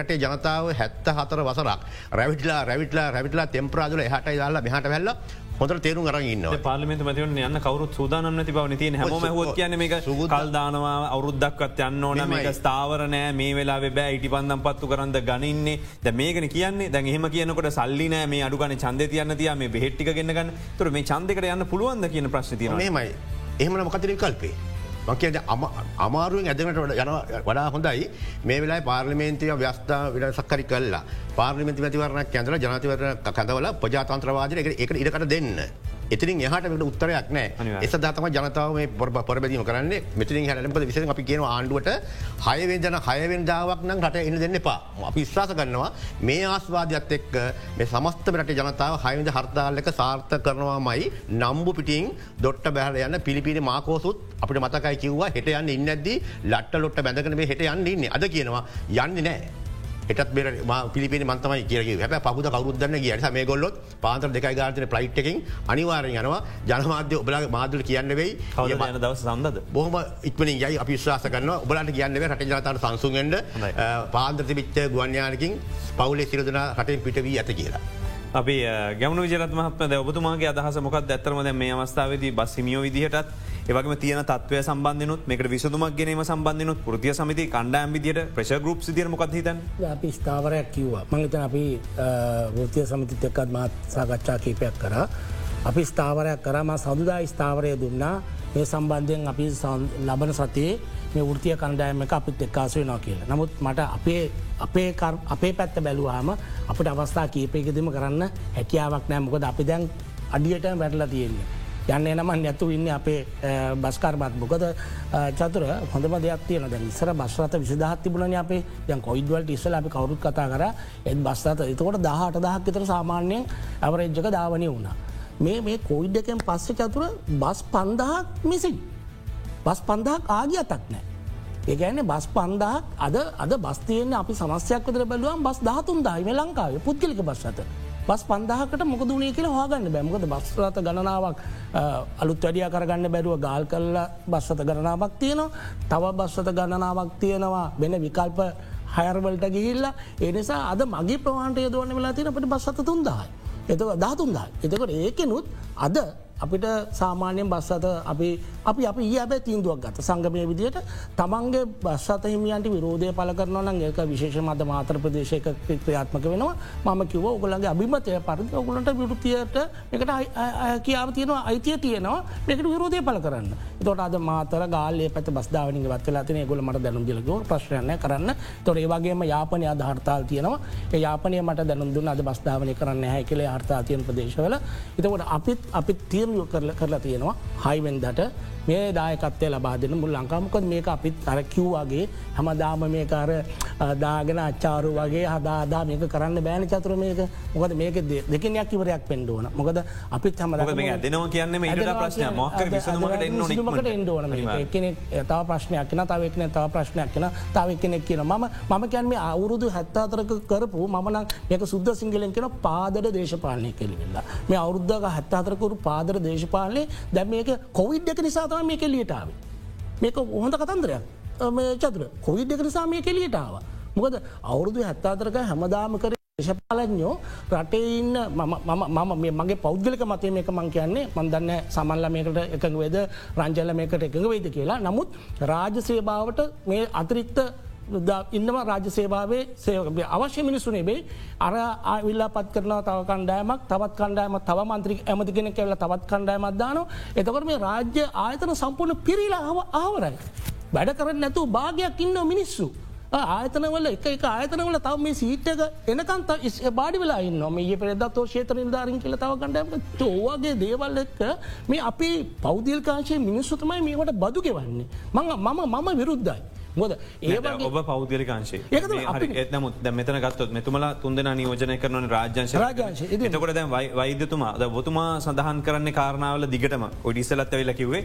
රටේ ජනතාව හැත්ත හතර වසරක්. රැවිටලා රැවිටලා රැවිටලා තෙම්පරාදුල හට දාලා හට වැල්ල හොඳ තේරු අරන්න
පාලිමෙන්ත මතිවන යන්න කවරුත් සූදානම ති බව තිය හම හොත් කියන මේ කල්දානවා අවුරුද්දක්වත් යන්න ඕන මේක ස්ථාවරනෑ මේ වෙලා බෑ ඉටි පන්දම් පත්තු කරන්න ගනින්නේ. ද මේකන කියන්නේ. දැන් එහෙම කියනකොට සල්ලිනෑ මේ අඩුගන චන්ද තියන්න තිය මේ බෙහෙට්ටික ගන්නගන්න තුර මේ චන්දකට යන්න පුළුවන්ද කියන ප්‍රශ්තිය
මේමයි එහෙමන මකතර කල්පේ. මකද අමාරුවෙන් ඇදනට යන වඩා හොඳයි මේ වෙලා පාර්ලිමේන්තිය ව්‍යස්ථා විට සක්කරි කල්ලා පාර්ලිමති මතිවරණක් ඇඳල ජනතිවර කඳවල ප්‍රජාතන්ත්‍රවාදය එක ඉඩකට දෙන්න. එතිරින් එහට උත්තරයක් නෑ.
අනිවාර්යයෙන්.
එස දතම ජනතාව මේ පොර පොරබැදීම කරන්න. මෙතිරින් හැලපද විස අපි කියන ආණ්ඩුවට හයවෙන්ජන හයවෙන් ජාවක් නම් රට එන්න දෙන්න එපා. අපි විශ්වාස කරනවා මේ ආස්වාදයක් එක්ක මේ සමස්ත රට ජනතාව හයවිද හර්තාලක සාර්ථ කරනවාමයි නම්බු පිටින් දොට්ට බැහල යන්න පිළිපිරි මාකෝසුත් අපිට මතකයි කිව්වා හෙට යන්න ඉන්නද ලට්ට ලොට්ට බැඳකන මේ හෙට යන්න ඉන්න. අද කියනවා යන්න නෑ. එටත් බෙර පිපිනි මන්තමයි කිය හැබ පහුද කවරුදන්න කියට මේ ගොල්ලොත් පාන්තර දෙකයි ගාතන ප්ලයිට් එකින් අනිවාරෙන් යනවා. ජනමාධ්‍ය ඔබලා මාදුල කියන්න වෙයි.
කවද යන දවස සඳද.
බොහම ඉක්මනින් යයි. අපි විශ්වාස කරන්න ඔබලට කියන්නව රට ජනතට සංසුන්ගෙන්ට
හොඳයි.
පාන්ත්‍රති පිච්ච ගුවන්යානකින් පවුලේ සිරදන රටෙන් පිට වී ඇත කියලා.
අපි ගැමු විජරත්මහත්ම ඔබතුමාගේ අදහස මොකක් ඇත්තරමද මේ අවස්ථාවදී බස් හිමියෝ විදිහටත් ඒවගේ තියන තත්වය සම්බන්ධනුත් මේක විසදුමක් ගැනීම සම්බන්ධනුත් පෘතිය සමති කණ්ඩෑම් විදිට ප්‍රශ ගරුප් සිදිර මොකක් හිතන්
අපි ස්ථාවරයක් කිව්වා. මංගතන අපි වෘතිය සමිතිත් එක්කත් මහත් සාකච්ඡා කීපයක් කර. අපි ස්ථාවරයක් කරම සඳුදා ස්ථාවරය දුන්නා. මේ සම්බන්ධයෙන් අපි සන්- ලබන සතියේ මේ ෘතිය කණ්ඩායම එක අපිත් එක්කාසුව නවා කියලා. නමුත් මට අපේ අපේ කර්- අපේ පැත්ත බැලුවාම අපට අවස්ථා කීපයකෙදම කරන්න හැකියාවක් නෑ මොකද අපි දැන් අඩියට වැටලා තියෙන්නේ. යන්න එනමන් නැතු ඉන්න අපේ බස්කාර්මත් මොකද චතුර හොඳම දෙයක් තියන දැ ඉසර බස්රත විසිදහත් තිබුණන අපේ දැන් කොයිඩවල්ට ඉස්සල අපි කවරුත් කතා කර එත් බස්රත එතකොට දහට දහක් විතර සාමාන්‍යයෙන් අවරෙජ්ජක ධාවනය වුණා. මේ මේ කොයිඩ් එකෙන් පස්සෙ චතුර බස් පන්දහක් මිසින්. බස් පන්දහක් ආගිය අතක් නෑ. ඒගැන්නේ බස් පන්දහක් අද අද බස්තියන අපි සමස්යක් විතර බැලුවම් බස් දහතුන් දායිම ලංකාවේ පුද්ගලික බස් අත. බස් පන්දහකට මොකදුනේ කියලා හගන්න බැමකද බස්රත ගණනාවක් අලුත් වැඩිය කරගන්න බැරුව ගාල් කල්ල බස්සත ගණනාවක් තියනවා තව බස්සත ගණනාවක් තියෙනවා වෙන විකල්ප හයර්වලට ගිහිල්ල එනිසා අද මගේ ප්‍රවාන්ටය දවන්න වෙලා තියෙන පට බස්සත තුන්දායි. එතක ධාතුන්දා. එතකොට ඒකෙනුත් අද අපිට සාමාන්‍යයෙන් බස්සත අපි අපි අපි ඒ ඇබැ තීන්දුවක් ගත සංගමය විදියට තමන්ගේ බස්සත හිමියන්ට විරෝධය පල කරන නම් ඒක විශේෂ මද මාතර ප්‍රදේශයක ක්‍රියාත්මක වෙනවා. මම කිව ඔගලන්ගේ අභිමතය පරිදි ඔගලන්ට විරුතියට එකට කියාව තියෙනවා අයිතිය තියෙනවා. මේකට විරෝධය පල කරන්න. තොට අද මාතර ගාලේ පැත බස්ධාවනින් වත්වෙලාතින ගොල මට දැනුම් දිලකව ප්‍රශ්නය කරන්න. තොර ඒවාගේම යාපනය අද හර්තාල් තියෙනවා. ඒ යාපනය මට දැනුදුන් අද බස්ධාවනය කරන්න හැ කියල හර්තාතියන ප්‍රදේශවල. එතකොට අපිත් අපිත් තීරණය කරල කරලා තියෙනවා. හයිවෙන්දට මේ දායකත්වය ලබා දෙන මුල් ලංකාමකොද මේක අපිත් අර කිව්වාගේ හැමදාම මේකාර දාගෙන අච්චාරු වගේ හදාදා මේක කරන්න බෑන චතුර මේක. මොකද මේක දෙකනයක් ඉවරයක් පෙන්ඩුවන මොකද අපිත් හම
දෙනවා කියන්න මේට ප්‍රශ්නය මොක්කර විසඳමට එන්න
මට එන්ඩුවන එකනෙ තව ප්‍රශ්නයක් කියෙන තවක්න තව ප්‍රශ්නයක් කියෙන තව කෙනෙක් කියන ම මම කැන්ම අවුරුදු හැත්තාතරක කරපු මන මේක සුද්ද සිංහලෙන් කෙන පාදර දේශපාලනය කෙලිවෙල්ලා මේ අවුද්ධක හැත්තාතරකරු පාදර දේශපාලනය දැ මේක කොවිඩ් එක නිසාතම මේ කෙලියටාව මේක ඔහොඳ කතන්දරයක්. චතුර. කොවිඩ් එක නිසා මේ කෙලියටාව මොකද අවුරුදු හැත්තාතරක හැමදාම කර දේශපාලඥෝ රටඉන්න මම මේ මගේ පෞද්ගලික මතය මේක මං කියන්නේ. මන්දන්න සමල්ල මේකට එකඟ වෙද රංජල්ල මේකට එකඟ වෙයිද කියලා. නමුත් රාජසේභාවට මේ අතිරික්ත ඉන්නවා රාජ සේවාවේ සේවකේ අවශ්‍ය මිනිස්සුනේ බේ අර ආවිල්ලා පත් කරන තව කණ්ඩෑමක් තවත් කණ්ඩෑම තව මන්ත්‍රික ඇමති කෙන කෙවල තවත් කණ්ඩෑමත්දාන එතකට මේ රාජ්‍ය ආයතන සම්පූර්ණ පිරිලා හව ආවරයි. වැඩ කරන්න නැතු භාගයක් ඉන්න මිනිස්සු. ආයතනවල එක එක ආයතනවල තව මේ සීට්ක එනකන්ත බාඩි වෙලා න්න මේ පෙදත් ශේතර නිධාරින් කියල තව කණඩම ඕවාගේ දේවල් එක්ක මේ අපේ පෞද්ිල්කාශය මිනිස්සුතමයි මේකට බදු ගෙවන්නේ. මං මම මම විරුද්ධයි. මොද ඒ
ඔබ පෞද්ගලිකාංශේ
ඒකද අපි-
එත්නමුත් ද මෙතන ගත්තොත් මෙතුමලා තුන්දෙන නියෝජනය කරන රාජ්‍යංශ
රාජ්‍යංශ.
එතකොට දැන් වෛද්‍යතුමා ද බොතුමා සඳහන් කරන්නේ කාරණාවල දිගටම. ඔඩිසලත් වෙල කිවේ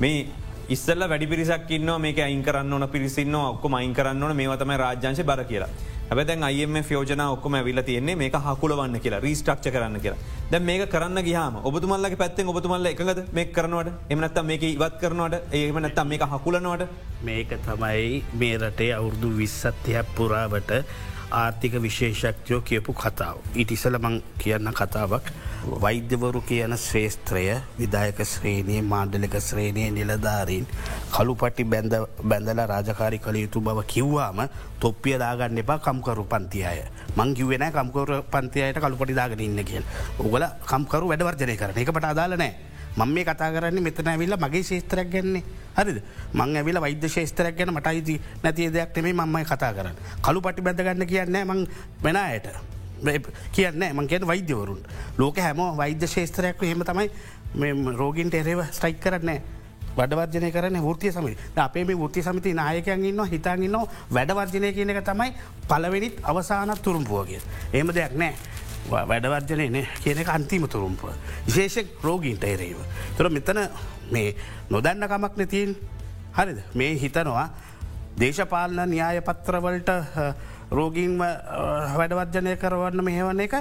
මේ ඉස්සල්ල වැඩි පිරිසක් න්න මේක අයින් කරන්න ඕන පිරිසින්න ඔක්කොම අයින් කරන්න ඕන මේ තම රාජ්‍යංශ බර කියලා හැබැ අයම ෝජන ඔක්කම ඇවිල තියන්නේ මේ හකුලවන්න කියලා රීස්ටක්ෂ කරන්න කියලා. දැ මේක කරන්න ගහම ඔබතුමල්ලගේ පැත්තෙන් ඔබතුමල්ල එකද මේ කරනවට? එමනත්ත මේක ඉවත් කරනවට? ඒම නැත්තම් මේක හකුලනවට?
මේක තමයි මේ රටේ අවුරුදු විස්සත්තියක් පුරාවට ආර්ථික විශේෂක්තියෝ කියපු කතාව. ඉටිසල මං කියන්න කතාවක්. වෛද්‍යවරු කියන ශ්‍රේෂත්‍රය විදායක ශ්‍රේණයේ මාණ්ඩලික ශ්‍රේණය නිලධාරීන් කළුපටි බැඳල රාජකාරි කළ යුතු බව කිව්වාම තොප්පිය දාගන්න එපා කම්කරු පන්තියය. මං කිවෙන කම්කර පන්තියට කළුපටි දාගෙන ඉන්න කියල්. උගල කම්කරු වැඩවර්ජනය කරන එකට අදාලනෑ මං මේ කතා කරන්නේ මෙතන ඇවිල්ල මගේ ශේත්‍රයක් ගැන්නේ. හරිද? මං ඇවිල වෛද්‍ය ශේත්‍රයක් ගැන මට අයිති නැති දෙයක් නෙමේ මංමයි කතා කරන්න. කළු පටි බැඳගන්න කියන්න මං වෙනයට කියන්න මං කියන වෛද්‍යවරුන්. ලෝක හැම වෛද්‍ය ශේස්ත්‍රයක් හෙම තමයි රෝගින්ට එරේව ස්ටයික් කරන්නේ වඩවර්ජනය කරන ෘතිය සමි අපේ මේ ෘති සමති නායකයන් ඉන්න හිතාගන්න වැඩවර්ජනය කියන එක තමයි පලවෙනිත් අවසානත් තුරුම්පුවගේ. ඒම දෙයක් නෑ. වැඩවර්ජනය කියන එක අන්තිම තුරුම්පුව. විශේෂෙක් රෝගීන්ට එරේව. තුර මෙතන මේ නොදන්න කමක් නැතින් හරිද මේ හිතනවා දේශපාලන න්‍යාය පත්‍රවලට රෝගීන්ම වැඩවර්ජනය කරවන්න මෙහෙවන එක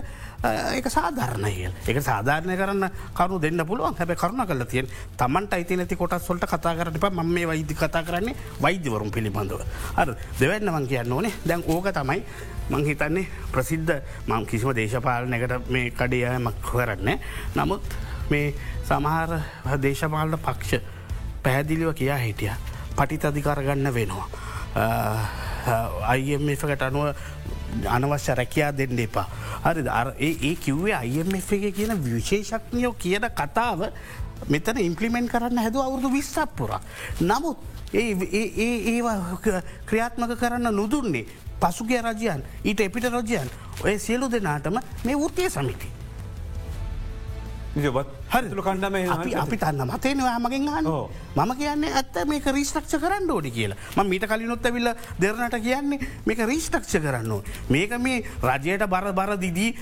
ඒක සාධාරණය එක සාධාරණය කරන්න කරු දෙන්න පුළුවන් හැබ කරුණ කල තියෙන් තමන්ට අයිති නැති කොටස් සොල්ට කතා කරට ම මේ වෛද්‍ය කතා කරන්නේ වෛද්‍යවරුම් පිළිබඳව. අ දෙවැන්න මං කියන්න ඕනේ දැන් ඕක තමයි මං හිතන්නේ ප්‍රසිද්ධ මං කිසිම දේශපාලනකට මේ කඩියමක් කරන්න. නමුත් මේ සමහර දේශපාලන පක්ෂ පැහැදිලිව කියා හිටිය පටිත අධිකාරගන්න වෙනවා. අයිකට අනුව අනවශ්‍ය රැකයා දෙන්න එපා. හරි ඒ කිව්වේ අයිF එක කියන විශේෂක්ඥයෝ කියන කතාව මෙතන ඉම්පලිමෙන්ට් කරන්න හැද අවුරදු විස්සක් පුර. නමුත් ඒ ක්‍රියාත්මක කරන්න නොදුන්නේ පසුගේ රජයන් ඊට එපිට රජයන් ඔය සියලු දෙනාටම මේ ෘතිය සමිති.
හරිතුළ කණ්ඩම
අපි අපි තන්න මතයනවා මගෙන් හන්න මම කියන්නේ ඇත්ත මේක රීස්ටක්ෂ කරන්න ඕඩි කියලා. ම මීට කලිනොත් ඇවිල්ල දෙරනට කියන්නේ මේක රීස්ටක්ෂ කරන්න මේක මේ රජයට බර බර දිදී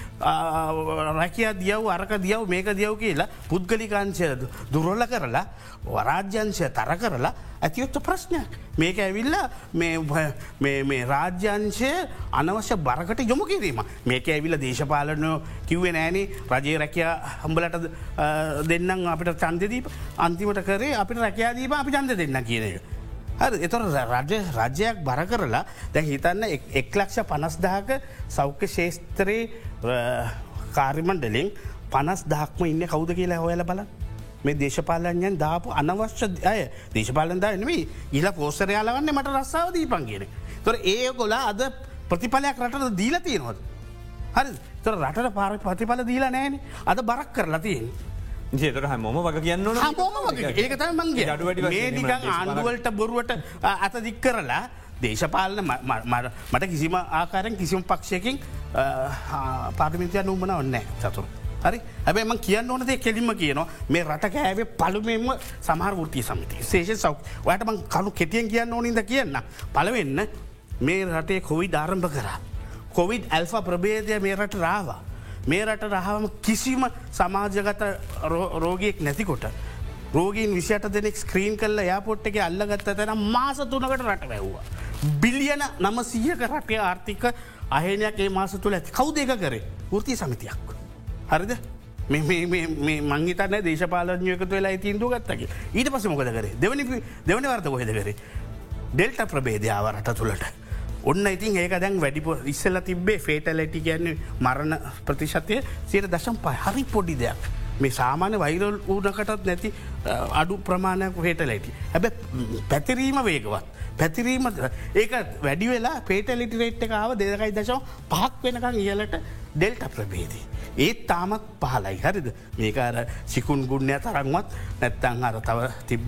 රැකයා දියව් අරක දියව් මේක දියව් කියලා පුද්ගලිකාංශය දුරොල්ල කරලා වරාජ්‍යංශය තර කරලා ඇතියොත්ත ප්‍රශ්නයක්. මේක ඇවිල්ල මේ රාජ්‍යංශය අනවශ්‍ය බරකට යොමු කිරීම මේක ඇවිල්ල දේශපාලනය කිව්වේ නෑනේ රජයේ රැකයා හම්බලට දෙන්නම් අපිට චන්දදීප අන්තිමට කරේ අපිට රැකයාදීම අපි චන්ද දෙන්න කියනය. හරි එතොර රජ රජයක් බර කරලා දැ හිතන්න එක් ලක්ෂ පනස්දාක සෞඛ්‍ය ශේස්ත්‍රයේ කාරිමන්ඩලින් පනස් දහක්ම ඉන්න කවුද කියලා හොයල බල මේ දේශපාලඥයන් දාපු අනවශ්‍ය අය දේශපාලන්දා නෙවී ඉල පෝසරයාලවන්න මට රස්සාාව දීපන් කියන. තොර ඒ ගොලා අද ප්‍රතිඵලයක් රටට දීල තියෙනවද. හරි තොර රට පාර ප්‍රතිඵල දීලා නෑන අද බරක් කරලා
ජේතර හැමෝම වග කියන්න
ඒකත මන්ගේ ඒනික ආණ්ඩුවලට බොරුවට අත දික් කරලා දේශපාලන මට කිසිම ආකාරෙන් කිසිම පක්ෂයකින් පාර්මිතිය නුම්මන ඔන්න චතුර. හරි? ඇබේ මං කියන්න ඕනදේ කෙලින්ම කියනවා. මේ රට කෑවේ පළුමෙන්ම සමහර ෘතිය සමිති ශේෂ සෞ ඔයට මං කලු කෙටියෙන් කියන්න ඕනිද කියන්න. පලවෙන්න මේ රටේ කොවි ධාරම්භ කරා. කොවිඩ් ඇල්ෆා ප්‍රබේදය මේ රට රාවා. මේ රට රහම කිසිම සමාජගත රෝගයෙක් නැතිකොට. රෝගීන් විසිට දෙනෙක් ස්ක්‍රීන් කල්ල යාපොට් එක අල්ලගත්ත තැන මාස තුනකට රට වැැව්වා. බිලියන නම සීයක රටේ ආර්ථික අහනයක් ඒ මාස තුළ ඇති කවු දෙක කරේ ෘති සමිතියක්. හරිද මංගේතන්න දේශපාලනයකතු වෙලා තිීන්දු ගත්තගේ ඊට පස මොකද කරේ දෙවනි දෙවනි වර්ත කොහෙද කරේ. ඩෙල්ට ප්‍රබේදාව රට තුළට. ඔන්න ඉතින් ඒක දැන් වැඩිප ඉස්සල තිබේ ෆේටලැටි ගැන්න මරණ ප්‍රතිශතය සියට දශම් පයි හරි පොඩි දෙයක්. මේ සාමාන්‍ය වෛරල් ඌනකටත් නැති අඩු ප්‍රමාණයක් හේටලැටි. හැබ පැතිරීම වේගවත්. පැතිරීම ඒක වැඩි වෙලා පේටලිටි රේට් එකාව දෙදකයි දශව පහක් වෙනකං ඉහලට ඩෙල්ට ප්‍රබේදී. ඒත් තාමත් පහලයි හරිද මේක අර සිකුන් ගුණ්‍ය තරන්වත් නැත්තං අර තව තිබ්බ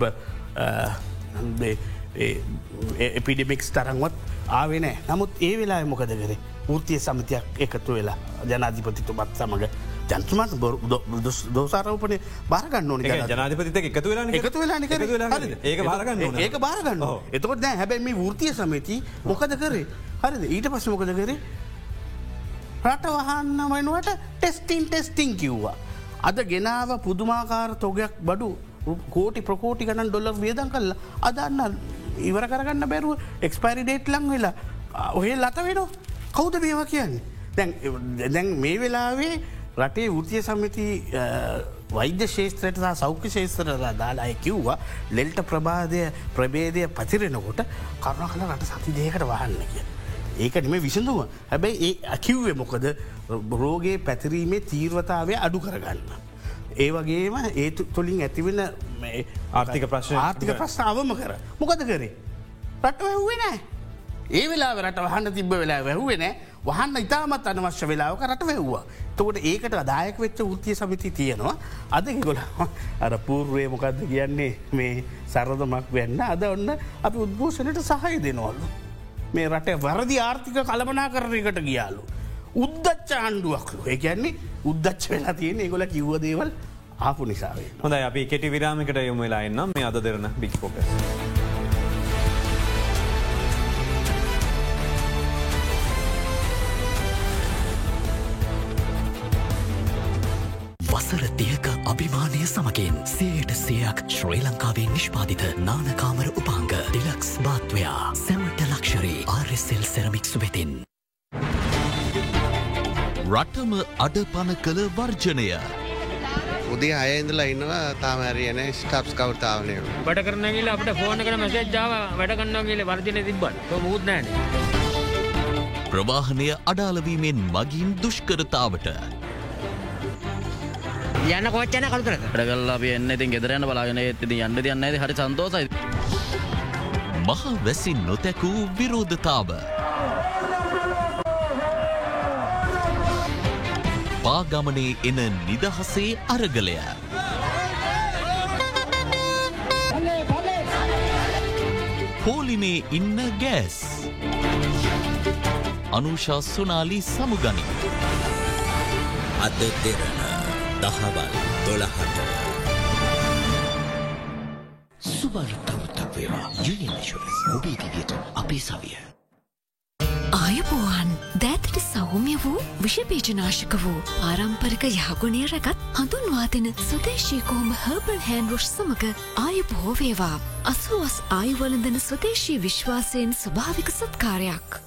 එපිඩිමික්ස් තරන්වත් ආවෙනෑ නමුත් ඒ වෙලා මොකද කරේ? ෘතිය සමිතියක් එකතු වෙලා ජනාධිපතිතුමත් සමඟ ජන්තුමත් දෝසාරවපනේ බාරගන්න ඕන
ජනාධපතිත එකතු වෙලා එකතු වෙලා ඒක බාරගන්න
ඒක බාරගන්න එතකොට දැ හැබැයි මේ ෘතිය සමති මොකද කරේ? හරිද? ඊට පස්ස මොකද කරේ? රට වහන්න වෙනුවට ටෙස්ටිං ටෙස්ටිං කිව්වා. අද ගෙනාව පුදුමාකාර තොගයක් බඩු කෝටි ප්‍රකෝටි ගණන් ඩොල්ල වියදන් කල්ල අදන්න ඉවර කරගන්න බැරුව එක්ස්පයිරි ඩේට් ලං වෙලා ඔහේ ලත වෙන කෞද මේවා කියන්නේ. දැන් මේ වෙලාවේ රටේ ෘතිය සමිති වෛද්‍ය ශේත්‍රයට සෞඛ්‍ය ශේත්‍රර දාලා කිව්වා ලෙල්ට ප්‍රබාධය ප්‍රබේදය පතිරෙනකොට කරුණ කළ රට සති දේකට වහන්න කිය. ඒක නිම විසඳුව හැබැයි ඒ අකිව්වේ මොකද රෝගේ පැතිරීමේ තීර්වතාවය අඩු කරගන්න. ඒ වගේම ඒ තුළින් ඇතිවෙන
ආර්ථික ප්‍රශ්න
ආර්ථික ප්‍රශ්නාවම කර මොකද කරේ. රට වැැහුවේ නෑ. ඒ වෙලා රට වහන්න තිබ වෙලා වැැහුවේ නෑ වහන්න ඉතාමත් අනවශ්‍ය වෙලාවක රට වැැව්වා. තකොට ඒකට අදායක වෙච්ච ෘතිය සමිති තියෙනවා අද ගොල අර පූර්ුවේ මොකක්ද කියන්නේ මේ සරදමක් වෙන්න අද ඔන්න අපි උද්ඝෝෂණයට සහය දෙනවල්ලු. මේ රට වරදි ආර්ථික කළමනා කරනකට ගියාලු. උද්දච්ච ආණ්ඩුවක්ලු ඒ කියන්නේ උද්දච්ච වෙලා තියෙන ඒගොල කිව්ව දේවල් ආපු නිසාවේ.
හොඳ අපි කෙටි විරාමිකට යොම වෙලා එන්නම් මේ අද දෙරන බික්‍පෝකස්.
වසර තියක අභිමානය සමගින් සේට සයක් ශ්‍රී ලංකාවේ නිෂ්පාතිත නානකාමර උපාංග ඩිලක්ස් බාත්වයා සැමට ලක්ෂරී ආරෙස්සෙල් සෙරමික්ස් වෙතින්.
රටම අඩපන කළ වර්ජනය.
උදේ අයඉඳලා ඉන්නවා තාමරයන ස්ටප්ස් කවර්තාවනය
වැඩ කරනගල අපට ෆෝන කර මසේජ්ජාව වැඩ කන්නගේල වර්ජන තිබ්බට මුූත්නෑන
ප්‍රවාහනය අඩාලවීමෙන් මගින් දුෂ්කරතාවට.
යන්න කොච්චන කළුතරද
වැඩගල්ලා අපි එන්න ඉතින් ගෙදරයන්න බලාගෙන ඇති යන්න යන්න හරි සන්තෝසයි.
මහ වැසි නොතැකූ විරෝධතාව පාගමනේ එන නිදහසේ අරගලය. පෝලිමේ ඉන්න ගෑස්. අනුෂා සුනාලි සමුගනි.
අද දෙරන දහවල් දොළහට. සුබර්තවතක් වේවා යුනිින්ශස් ඔබේ දිවියට අපේ සවිය
ආයුබෝවන්. දෑතට සෞම්‍ය වූ විෂපීජනාශක වූ පාරම්පරික යහගුණය රැගත් හඳුන්වාතින සුදේශීකෝම හර්බල් හැන්රුෂ් සමඟ ආයුබහෝ වේවා. අසුවස් ආයුවලඳන ස්වදේශී විශ්වාසයෙන් ස්භාවික සත්කාරයක්.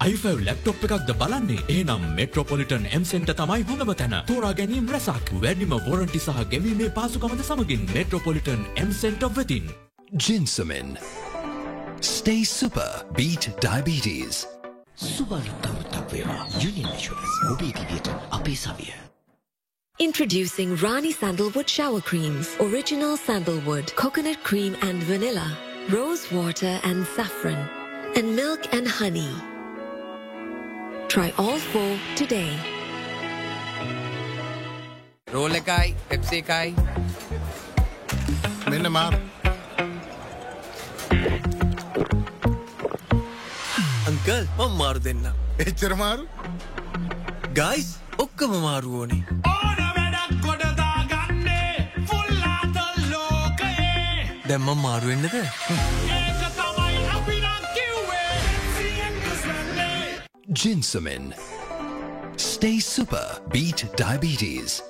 iFව ලැප්ටොප් එකක්ද බලන්නේ? ඒනම් මෙට්‍රොපොලිටන් එම්සෙන්ට තමයි හොඳම තැන. තෝරා ගැනීම් රැසක්. වැඩිම වොරන්ටි සහ ගැවීමේ පාසුකමද සමගින් මෙට්‍රොපොලිටන් එම්සෙන්ට වෙතින්.
ජින්සමෙන් Stay super. Beat diabetes. සුබර්තවතක් වේවා යුනිින්ශස් ඔබේ දිවියට අපේ සවිය.
Introducing Rani Sandalwood Shower Creams. Original sandalwood, coconut cream and vanilla, rose water and saffron, and milk and honey. Try all four today.
Roll එකයි පෙප්සේ එකයි
මෙන්න මාර
අංකල් මං මාරු දෙන්න.
එච්චර මාරු?
ගයිස් ඔක්කම මාරුවෝනේ දැම්මම් මාරුවෙන්නද
Ginsamin. Stay super. Beat diabetes.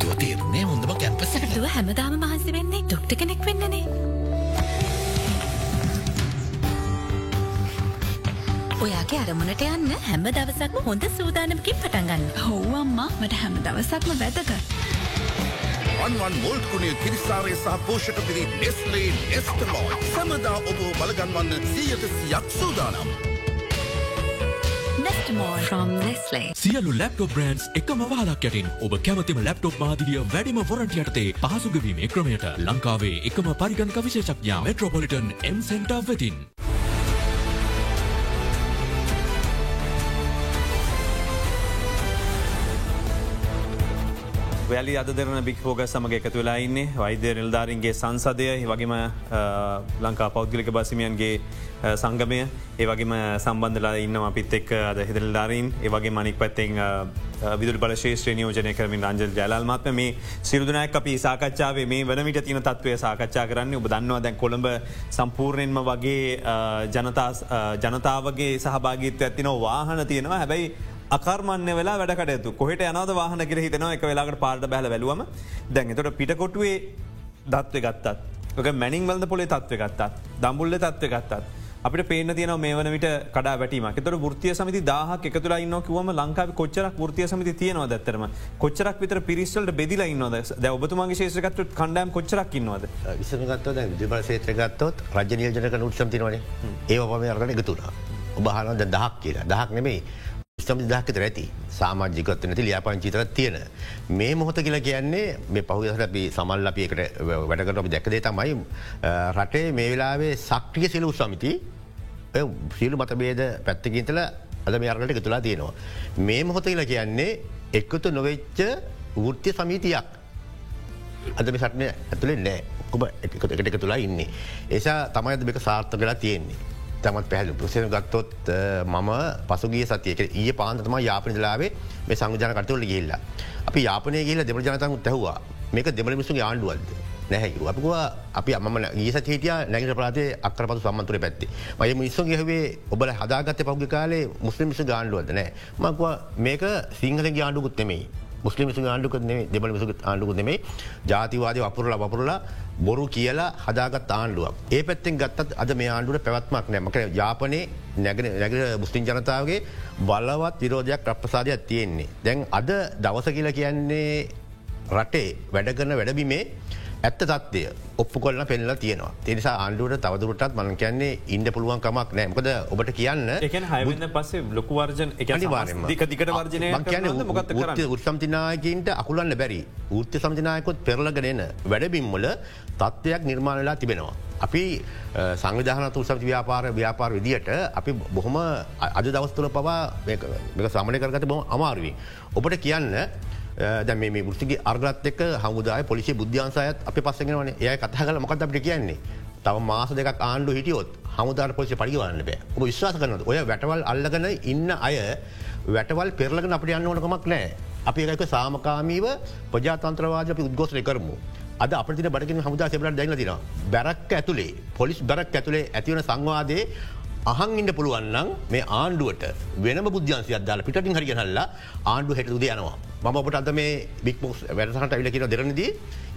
දෝතේරුණේ හොඳම කැම්පසකට
දුව හැමදාම මහන්සි වෙන්නේ ඩොක්ට කෙනෙක් වෙන්නනේ. ඔයාගේ අරමුණට යන්න හැම දවසක්ම හොඳ සූදානමකින් පටන්ගන්න. හෝවම්මා මට හැම දවසක්ම වැදක.
අන්වන් මෝල්කුණේ කිරිසාරය සහ පෝෂක පිරි නෙස්ලේ නෙස්ටමෝල් සමදා ඔබ බලගන්වන්න සීයට සියක් සූදානම්.
from Nestle.
සියලු ලැප්ටොප් බ්‍රන්ඩ්ස් එකම වාලක් යටින් ඔබ කැමතිම ලැප්ටොප් මාදිලිය වැඩිම වොරන්ටි යටතේ පහසුගවීමේ ක්‍රමයට ලංකාවේ එකම පරිගණක විශේෂඥා මෙට්‍රොපොලිටන් එම් සෙන්ටර් වෙතින්.
වැලි අද දෙරන බික් හෝග සමග එකතු වෙලා ඉන්නේ. වෛද්‍ය නිල්ධාරින්ගේ සංසදය වගේම ලංකා පෞද්ගලික බසිමියන්ගේ සංගමය ඒවගේම සම්බන්ධලා ඉන්න අපිත් එක් අද හිදරල්ධාරීන් ඒවගේ මනික් පැත්තෙන් විදුර බල ශේෂත්‍ර නියෝජනය කරමින් රංජල් ජලල්මත්ම මේ සිරුදුනයක් අපි සාකච්ඡාවේ මේ වනමිට තින තත්වය සාකච්ඡා කරන්න. ඔබ දන්නවා දැන් කොළඹ සම්පූර්ණයෙන්ම වගේ ජනතාවගේ සහභාගිත්ව ඇතින වාහන තියෙනවා. හැබැයි අකර්මන්න වෙලා වැඩකටයතු කොහට යනද වාහන කර හිතනවා එක වෙලාකට පාට බැල බැලුවම. දැන් එතොට පිටකොටුවේ දත්ව ගත්තත් ක මැනිින් වලද පොලේ තත්ව ගත්තත් දම්බුල්ල තත්ව ගත්තත් අපට පේන තියන මේ වන විට කඩා වැටීම එතර ෘතිය සමති දාහක් එකතුලා ඉන්න කිවම ලංකාව කොච්චරක් ෘතිය සමති තියෙනවා දත්තරම කොච්චරක් විතර පිරිස්සල්ට බෙදිලා ඉන්නවද? ද ඔබතුමගේ ශේෂකත් කණ්ඩෑම් කොච්චරක් ඉන්නවද?
විසමගත්ව විදිබල සේත්‍ර ගත්තොත් රජ නියෝජනක උත්සම් තිනවනේ ඒ පම අරගන එකතුනා ඔබහනද දහක් කියලා. දහක් නෙමේ ස්තම දහකත ඇති සාමාජිකත් නැති ලියාපංචිතර තියෙන. මේ මොහොත කියලා කියන්නේ මේ පහුදසට අපි සමල් අපිකට වැඩකට අපි දැකදේ තමයි රටේ මේ වෙලාවේ සක්්‍රිය සිලු සමිති සියලු මතබේද පැත්තකින්තල අද මේ අරට එකතුලා තියෙනවා. මේ මොහොත කියලා කියන්නේ එක්කතු නොවෙච්ච වෘත්තිය සමීතියක්. අද මේ සටනය ඇතුළේ නෑ ඔබ එකට එක තුලා ඉන්නේ. ඒසා තමයි අද එක සාර්ථ කලා තියෙන්නේ. ඉතාමත් පැහල ප්‍රසන ගත්තොත් අ, මම පසුගිය සතියක ඒ පාන්තම යාපනලාවේ මේ සංවිධන කටතුවල ගිල්ලා. අපි යාපනය කියල දෙමල ජනතන් තැහවා මේක දෙමල මිසුගේ ආණ්ඩුවල්ද. නැහැකු අපිවා අපි අම ඒසට හිටිය නැගට ප්‍රාතේ අක්කරපතු සම්මන්තුර පැත්ති. මය මිස්සු ගැහවේ ඔබල හදාගත පෞග කාලේ මුස්ලිම් මිස ගාණ්ඩුවද නෑ මක්වා මේක සිංහල ආණ්ඩුකුත් නෙමේ මුස්ලිම් මිසු ආණ්ඩුක දෙබල මිසු ආණ්ඩුක නෙමේ ජාතිවාද වපුරලා වපුරලා බොරු කියලා හදාගත් ආණ්ඩුවක්. ඒ පැත්තෙන් ගත්තත් අද මේ ආණ්ඩුවට පැවත්මක් නෑමක යාපනයේ නැගෙන නැගර මුස්ලිම් ජනතාවගේ බලවත් විරෝධයක් ප්‍රප්‍රසාධයක් තියෙන්නේ. දැන් අද දවස කියලා කියන්නේ රටේ වැඩගන්න වැඩබිමේ ඇත්ත තත්වය ඔප්පු කොල්ල පෙල්ල තියෙනවා. තිනිසා ආණ්ඩුවට තවදුරටත් මන කියන්නේ ඉන්ඩ පුළුවන් කමක් නෑ මොකද ඔබට කියන්න
හයවන්න පස්සේ ලොකු වර්ජන එක දික දිකට වර්ජනය කරන්න?
උත්සම්තිනායකින්ට අකුලන්න බැරි. ෘත්‍ය සම්තිනායකොත් පෙරලගෙනන වැඩබිම්මල තත්ත්වයක් නිර්මාණලා තිබෙනවා. අපි සංවිධානතු උසම් ව්‍යාපාර ව්‍යාපාර විදිට අපි බොහොම අද දවස්තුල පවා සමනය කරගත බොම අමාරුවී. ඔබට කියන්න දැ මේ ෘතිගේ අර්ගත් එක් හමුදාය පොලිසි බුද්ධ්‍යන්සයත් අප පස්සගෙනවන ඒ කතා කල මොකත් අපට කියන්නේ? තව මාස දෙක ආණ්ඩු හිටියොත් හමුදාර පොලිසි පරිගවන්න බෑ. ඔබ විශ්වාස කරනද ඔය වැටවල් අල්ලගන ඉන්න අය වැටවල් පෙරලගෙන අපට යන්න ඕනකමක් නෑ. අපි එකක සාමකාමීව ප්‍රජාතන්ත්‍රවාද අපි උද්ගෝසය කරමු. අද අපට බඩගෙන හමුදා සෙබලට දැන්න තින බැරක් ඇතුළේ පොලිස් බැරක් ඇතුළේ ඇතිවන සංවාදයේ අහන් ඉන්න පුළුවන්නම් මේ ආණ්ඩුවට වෙනම බුද්ධ්‍යන්සියක් දාල පිටින් හරිගෙනල්ලා ආණ්ඩු හෙටුද යනවා. මම ඔබට අද මේ බික්මෝස් වැඩසට ඇවිල කියන දෙරනදී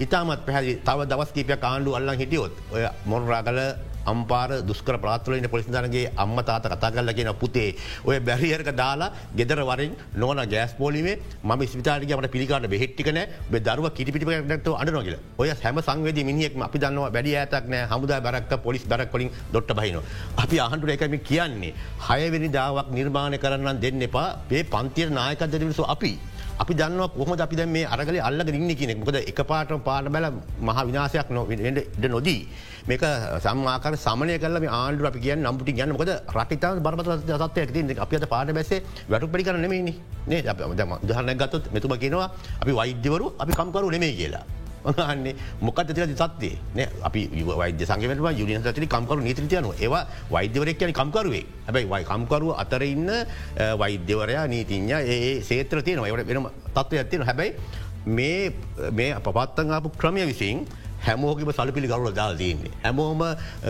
ඉතාමත් පැහදි තව දවස් කීපයක් ආණ්ඩු අල්ලන් හිටියොත් ඔය මොනරාගල අම්පාර දුස්කර ප්‍රාත්වලන පොලිසිධනගේ අම්ම තාත කතා කරල කියෙන පුතේ ඔය බැරිහරක දාලා ගෙදර වරින් නොන ගෑස් පෝලිමේ ම ස්විතාරගට පිළිකාට බෙහෙට්ටිකන බ දරුව කිටිපිට අඩනොගල ඔය හැම සංවේද මිනිියෙක් අපි දන්නවා වැඩි ඇතක්න හමුදා බරක් පොලිස් බරක් කොලින් දොට්ට බහින. අපි අහන්ටුට එකම කියන්නේ හයවෙනි දාවක් නිර්මාණය කරන්න දෙන්න එපා පේ පන්තිය නායකදරවිසු අපි. අපි දන්න කොහම අපි දැ මේ අරගල අල්ල ඉන්න කියනෙ මොකද එක පාට පාට බැල මහ විනාසයක් නො නොදී. මේක සම්මාකර සමනය කල ආණ්ඩු අපි කිය නම්පුටි ගන්න මොකද රටිතා බරපත සත්ය ඇති අපිට පාට බැසේ වැටු පඩි කරන නෙමේනි නේ දහන්න ගත්තත් මෙතුම කියෙනවා අපි වෛද්‍යවරු අපි කම්කරු නෙමේ කියලා. න්නේ මොකත් තිර සත්ේ න අපි වෛද්‍ය සංගමට යුනිියන් සටි කම්කරු නීතිතියන ඒවා වෛද්‍යවරක් කියන කම්කරුවේ. හැබයි වයි කම්කරුව අතර ඉන්න වෛද්‍යවරයා නීතිඥ ඒ සේත්‍ර තියෙන වට වෙනම තත්ව ඇත්තියෙන හැබැයි මේ මේ පපත්තංආපු ක්‍රමය විසින් හැමෝගම සලපිලි ගරුල දාල් තියන්නේ. හැමෝම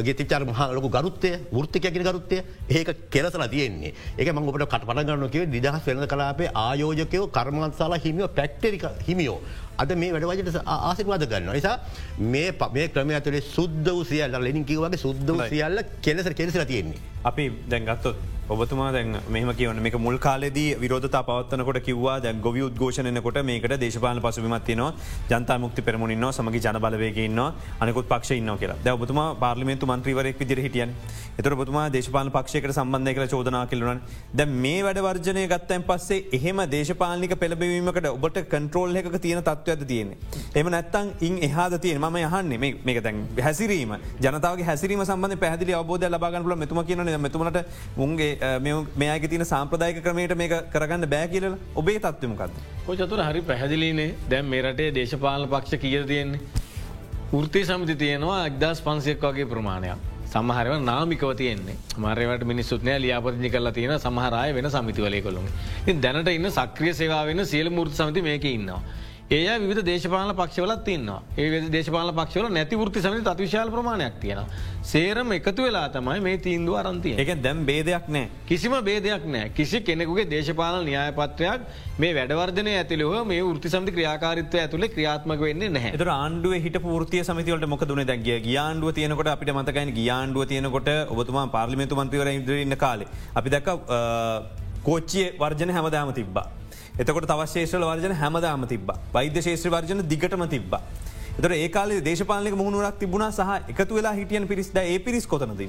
ගෙතිචර මහලක ගරුත්තය ෘත්තිකයකින ගරුත්තය ඒක කෙරසල තියෙන්නේ. ඒක මං ඔබට කට පටගන්නකව නිදහස් වෙන කලාපේ ආයෝජකයෝ කර්මන්සාලා හිමියෝ පැක්ටරික හිමියෝ. අද මේ වැඩවජට ආසිකවාද ගන්න නිසා මේ මේ ක්‍රම ඇතුලේ සුද්ද සියල්ල ලෙනින් කිවගේ සුද්ද සියල්ල කෙලෙස කෙලෙසල තියෙන්නේ.
අපි දැන්ගත්තොත් ඔබතුමා දැන් මෙහම කියවන මේ මුල් කාලෙදී විරෝධතා පවත්වනකොට කිවවා දැන් ගොවි උද්ඝෝෂණයකොට මේකට දේශපාල පසුවිමත්තිනවා ජනතා මුක්ති පෙරමුණන්න සමග ජනබලවයගන්න අනකුත් පක්ෂ ඉන්න කියලා. දැ ඔබතුමා පාර්ලිමේන්තු මන්ත්‍රීවරෙක් විදිර හිටියන්. එතර බතුමා දේශපාල පක්ෂයකට සම්බන්ධය කළ චෝදනා කිලුවන් ද මේ වැඩවර්ජනය ගත්තයින් පස්සේ එහෙම දේශපාලික පෙළබවීමකට ඔබට කන්ට්‍රෝල් එක තියෙන තත්ව ඇද තියෙන. එම නැත්තන් ඉන් එහාද තියෙන ම යහන්නේ මේක දැන් හැසිරීම ජනතාව හැසිරීම සම්බඳ පැහදිලි අවබෝධ ලබාගන්නල මෙතුම කියන මෙතුමට උන්ගේ මේක තින සම්ප්‍රදායක ක්‍රමයට මේ කරගන්න බෑ කියල ඔබේ තත්වමකක්ද.
ඔය චතුර හරි පැහැදිලීනේ දැම් මේ රටේ දේශපාල පක්ෂ කිය තියෙන්නේ. ෘති සමිති තියෙනවා එක්දස් පන්සියක් වගේ ප්‍රමාණයක්. සමහරව නාමිකව තියන්නේ මරවට මිනිස්සුත්නය ලියාපතිි කරලා තියෙන සමහරය වෙන සමිතිවලය කොළුම් දැනට ඉන්න සක්‍රිය සේවා වෙන සියල මුෘත් සමති මේක ඉන්නවා. ඒ විධ දේශපාල පක්ෂවලත් තින්නවා ඒ දේශපාල පක්ෂවල නැති ෘති සමි අතිශාල ප්‍රමාණයක් තියෙන. සේරම එකතු වෙලා තමයි මේ තීන්දුව අරන්තිය
එක දැම් බේදයක් නෑ.
කිසිම බේදයක් නෑ. කිසි කෙනෙකුගේ දේශපාල න්‍යායපත්‍රයක් මේ වැඩවර්ධනය ඇතිලව මේ ෘති සමි ක්‍රියාකාරිත්ව ඇතුළේ ක්‍රියාත්මක වෙන්නේ නැහැ.
එතර ආණ්ඩුව හිට පෘතිය සමතිවලට මොක දුන දැගේ ගියාන්ඩුව තියනකොට අපිට මතකයි ගියාන්ඩුව තියනකොට ඔබතුමා පාර්ලිමේතු මන්තිවර ඉදිරන්න කාලේ. අපි දැක කෝච්චිය වර්ජන හැමදාම තිබ්බා. එතකොට තවශේෂල වර්ජන හැමදාම තිබ වෛද්‍ය ශේෂ්‍ර වර්ජන දිගටම තිබ. එතර ඒකාල දේශපාලක මුහුණුවක් තිබුණ සහ එකතු වෙලා හිටියන් පිරිස්ද ඒ පිරිස් කොතනද.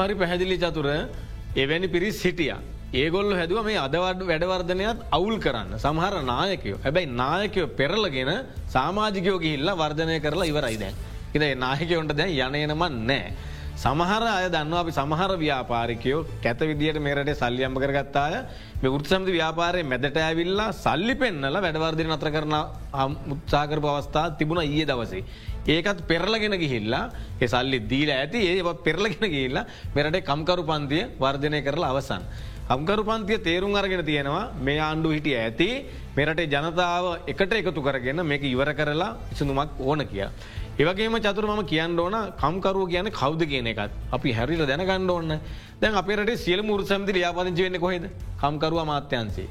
හරි පැහැදිලි චතුර එවැනි පිරිස් හිටිය. ඒගොල්ල හැදුව මේ අදවඩ වැඩවර්ධනයක් අවුල් කරන්න සමහර නායකයෝ හැබැයි නායකයෝ පෙරලගෙන සාමාජිකයෝ ගිහිල්ලා වර්ධනය කරලා ඉවරයි දැන්. ඉද නායකයොන්ට දැන් යනයනමන් නෑ. සමහර අය දන්න අපි සමහර ව්‍යාපාරිකයෝ කැත විදිට මේරට සල්ලි අම්ම කරගත්තාය මේ ෘත්සමති ව්‍යාපාරය මැදට ඇවිල්ලා සල්ලි පෙන්නල වැඩවර්දින අත්‍ර කරන උත්සාකර අවස්ථා තිබුණ ඒ දවසේ. ඒකත් පෙරලගෙන ගිහිල්ලා ඒ සල්ලි දීල ඇති ඒ පෙරලගෙන ගිල්ලා මෙරට කම්කරු පන්තිය වර්ධනය කරලා අවසන්. කම්කරු පන්තිය තේරුම් අරගෙන තියෙනවා මේ ආණ්ඩු හිටිය ඇති මෙරටේ ජනතාව එකට එකතු කරගෙන මේක ඉවර කරලා ඉසඳුමක් ඕන කිය. ඒවගේම චතුර ම කියන්න ඕන කම්කරුව කියන කවද කියන එකත්. අපි හැරිල දැනගන්න ඕන්න දැන් අපේට සියල මුර සැමති ලියාපදිංචි වෙන්න කොහෙද? කම්කරුව මාත්‍යන්සේ.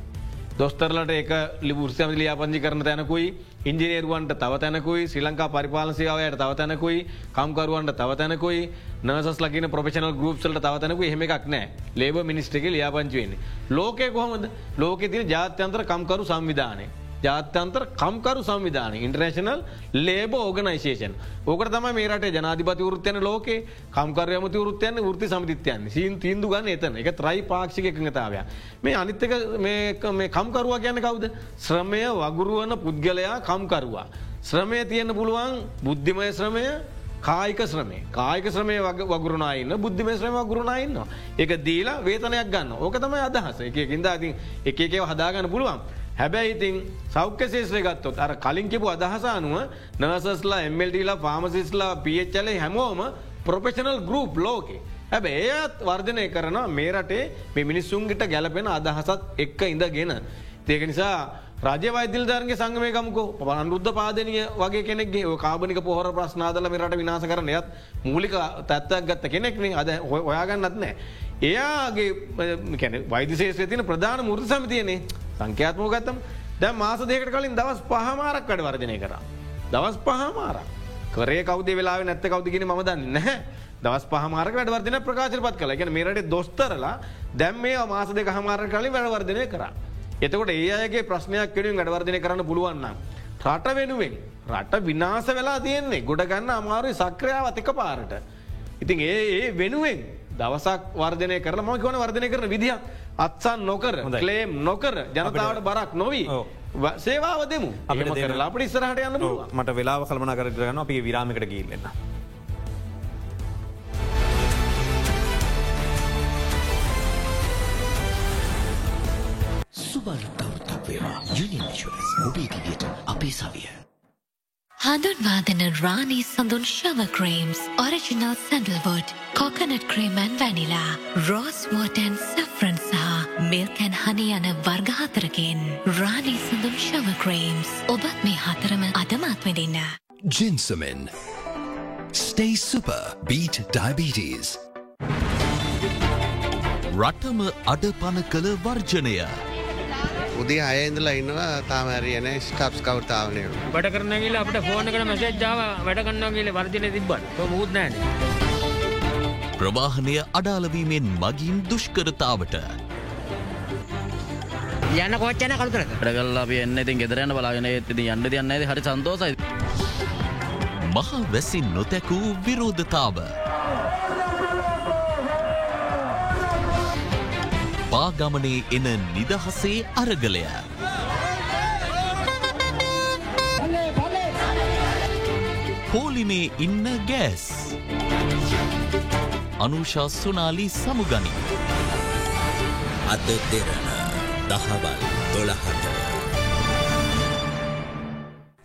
දොස්තරලට එක ලිබුර්සම ලියාපංචි කරන තැනකුයි. ඉංජිනේරුවන්ට තව තැනකුයි. ශ්‍රී ලංකා පරිපාලසයාවයට තව තැනකුයි. කම්කරුවන්ට තව තැනකුයි. නසස් ලකින ප්‍රපේෂනල් ගරුප්සල්ට තව තැනකු එහෙම එකක් නෑ. ලේබ මිනිස්ට්‍රක ලියාපංචිවෙන්නේ. ලෝකය කොහොමද? ලෝකෙ තින ජාත්‍යන්ත්‍ර කම්කරු සංවිධානය. ජාත්‍යන්තර කම්කරු සංවිධාන ඉන්ටර්නේශනල් ලේබ ඕගනයිශේෂන් ඕක තම මේරට ජනාධිපති වෘත්යන ලෝකේ කම්කරයමති වෘත්යන ෘති සමිතියන් සීන් තිීන්දු ගන්න එතන. එක ත්‍රයි පාක්ෂික එකඟතාවය මේ අනිත්තක මේ කම්කරුවා ගැන කවුද? ශ්‍රමය වගුරුවන පුද්ගලයා කම්කරුවා. ශ්‍රමය තියෙන්න්න පුළුවන් බුද්ධිමය ශ්‍රමය කායික ශ්‍රමේ කායික ශ්‍රමය වගුරුණයින්න බුද්ධිම ශ්‍රම වගුරුණයින්න එක දීලා වේතනයක් ගන්න ඕක තමයි අදහස. එක ඉදා එකකව හදාගන්න පුළුවන්. හැබැයි ඉතින් සෞඛ්‍ය ශේත්‍රය ගත්තොත් අර කලින් කිපු අදහස අනුව නර්සස්ලා එම්ල්ටලා ෆාමසිස්ලා පිච්චලේ හැමෝම ප්‍රොපෙෂනල් ගරුප් ලෝකේ. හැබ ඒත් වර්ධනය කරන මේ රටේ මේ මිනිස්සුන්ගිට ගැලපෙන අදහසත් එක්ක ඉඳගෙන. ඒක නිසා රජ වෛදල්ධරගේ සංගමයකමකෝ පනරුද්ධ පාදනය වගේ කෙනෙක්ගේ කාබනික පොහර ප්‍රශ්නාදල මෙරට විනාස කරන යත් මූලික තත්ත්යක් ගත්ත කෙනෙක්නේ අද ඔයාගන්නත් නෑ. එයාගේ වෛදශේෂ තින ප්‍රධාන මුෘත සමිතියනේ සංඛ්‍යාත්මෝ ගත්තම දැ මාස දෙකට කලින් දවස් පහමාරක් කඩ වර්ජනය කර. දවස් පහමාරක් කරේ කවද වෙලා නැත්ත කවදගෙන ම දන්න නැහැ. දවස් පහමාරක වැඩවර්ධන ප්‍රකාශපත් කළ ගැන මේරට දොස්තරලා දැම් මේ මාස දෙක හමාර කලින් වැඩවර්ධනය කර. එතකොට ඒ අයගේ ප්‍රශ්නයක් කෙනින් වැඩවර්ධනය කරන්න පුළුවන්න. රට වෙනුවෙන් රට විනාස වෙලා තියෙන්නේ ගොඩ ගන්න අමාරුයි සක්‍රයාව අතික පාරට. ඉතින් ඒ ඒ වෙනුවෙන් දවසක් වර්ධනය කරලා ම කොන වර්ධනය කරන විදිහ අත්සන් නොකර ලේම් නොකර ජනතාවට බරක් නොවී. සේවාව දෙමු. අපට කරලා අපට ඉස්සරහට යන්න
මට වෙලාව කල්මන කරගන්න අපි විරාමිකට ගීල්ලන්න.
සුබල්තවෘතක් වේවා. යුනිින් ශස් ඔබේ දිවියට අපේ සවිය.
හඳුන්වාදන රානී සඳුන් ශව ක්‍රේම්ස් ඔරිජිනල් සැඩල්වොඩ් කොකනට ක්‍රේමන් වැනිලා රෝස්වෝටන් සෆරන් සහ මිල්කැන් හනි යන වර්ගහතරකින් රානී සඳුන් ශව ක්‍රේම්ස් ඔබත් මේ හතරම අදමත් වෙඩන්න.
Ginsumin. Stay super. Beat diabetes.
රටම අඩපන කළ වර්ජනය.
උදේ අයඉඳලා ඉන්නවා තාමරයන ස්ටප්ස් කවර්තාවනය
වැඩ කරනගල අපට ෆෝන කන මසේජ්ජාව වැඩ කන්නගේල වර්ජන තිබ්බට මුූත්නෑන.
ප්‍රවාහනය අඩාලවීමෙන් මගින් දුෂ්කරතාවට.
යන කොච්චන කළුතර
වැඩගල්ලා එන්න ඉතින් ගෙදරන්න බලාගෙන ඇති යන්න යන්න හරි සන්තෝසයි.
මහ වැසි නොතැකූ විරෝධතාව. පාගමනේ එන නිදහසේ අරගලය. පෝලිමේ ඉන්න ගෑස්. අනුෂා සුනාලි සමුගනි.
අද දෙරන දහවල් දොළහට.